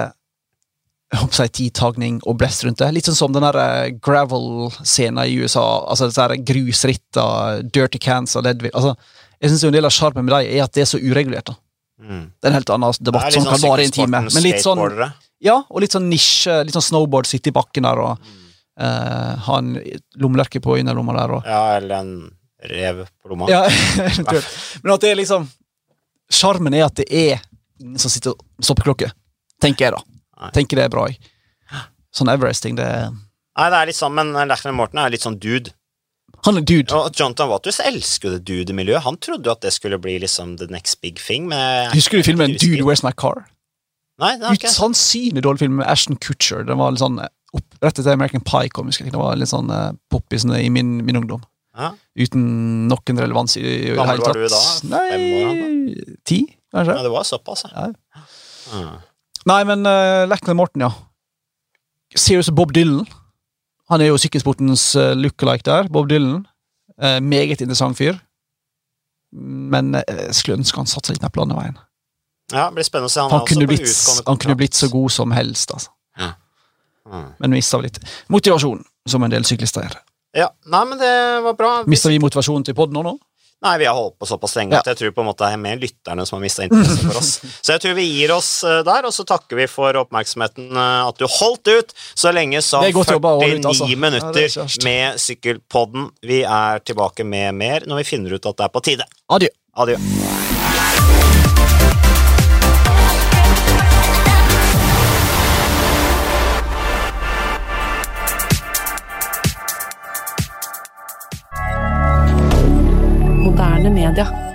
jeg håper å tidtagning og blest rundt det. Litt sånn som den der eh, gravel-scenen i USA. Altså disse her grusritter, dirty cans og Ledvig. Altså, jeg synes jo en del av sjarmen med dem er at det er så uregulert. da. Mm. Det er en helt annen debatt som sånn kan vare i en time. Men litt sånn, ja, og litt sånn nisje, litt sånn snowboard, sitte i bakken der og eh, ha en lommelerke på innerlomma der. Og, Ja, eller en rev på lomma. ja. Men at det er liksom Sjarmen er at det er ingen som sitter og stopper klokke. Tenker jeg, da. Nei. Tenker det er bra. jeg. Sånn Everesting, det Nei, det er litt sånn, men Lachlan Morten er litt sånn dude. Han er dude. Og Jonathan Waters elsker det dude-miljøet. Han trodde jo at det skulle bli liksom the next big thing, er Husker du filmen. Dude, Where's My Car? Nei, det er ikke. Usannsynlig dårlig film med Ashton Kutcher. Den var litt sånn Rett etter American Pie kom, husker jeg. Det var litt sånn uh, poppis i min, min ungdom. Ja. Uten noen relevans i, i det Gammel hele var du da? Nei Ti, kanskje? Ja, det var såpass, ja. Ja. Mm. Nei, men uh, Lachlan Morton, ja. Serious Bob Dylan. Han er jo sykkelsportens uh, lookalike der. Bob Dylan. Uh, meget interessant fyr. Men uh, skulle ønske han satsa litt mer på landeveien. Ja, det blir spennende å se. Han, Han, kunne blitt, han kunne blitt så god som helst, altså. Mm. Men mista litt motivasjon, som en del syklister gjør. Ja, nei, men det var bra. Mister vi motivasjonen til podden nå? nå? Nei, vi har holdt på såpass lenge Ja. at jeg tror på en måte det er mer lytterne som har mista interesse for oss. Så jeg tror vi gir oss eh, der, og så takker vi for oppmerksomheten eh, at du holdt ut så lenge som Det er godt jobba 49 ut, altså. Er minutter ja, med Sykkelpodden. Vi er tilbake med mer når vi finner ut at det er på tide. Adjø. Adjø. Moderne media.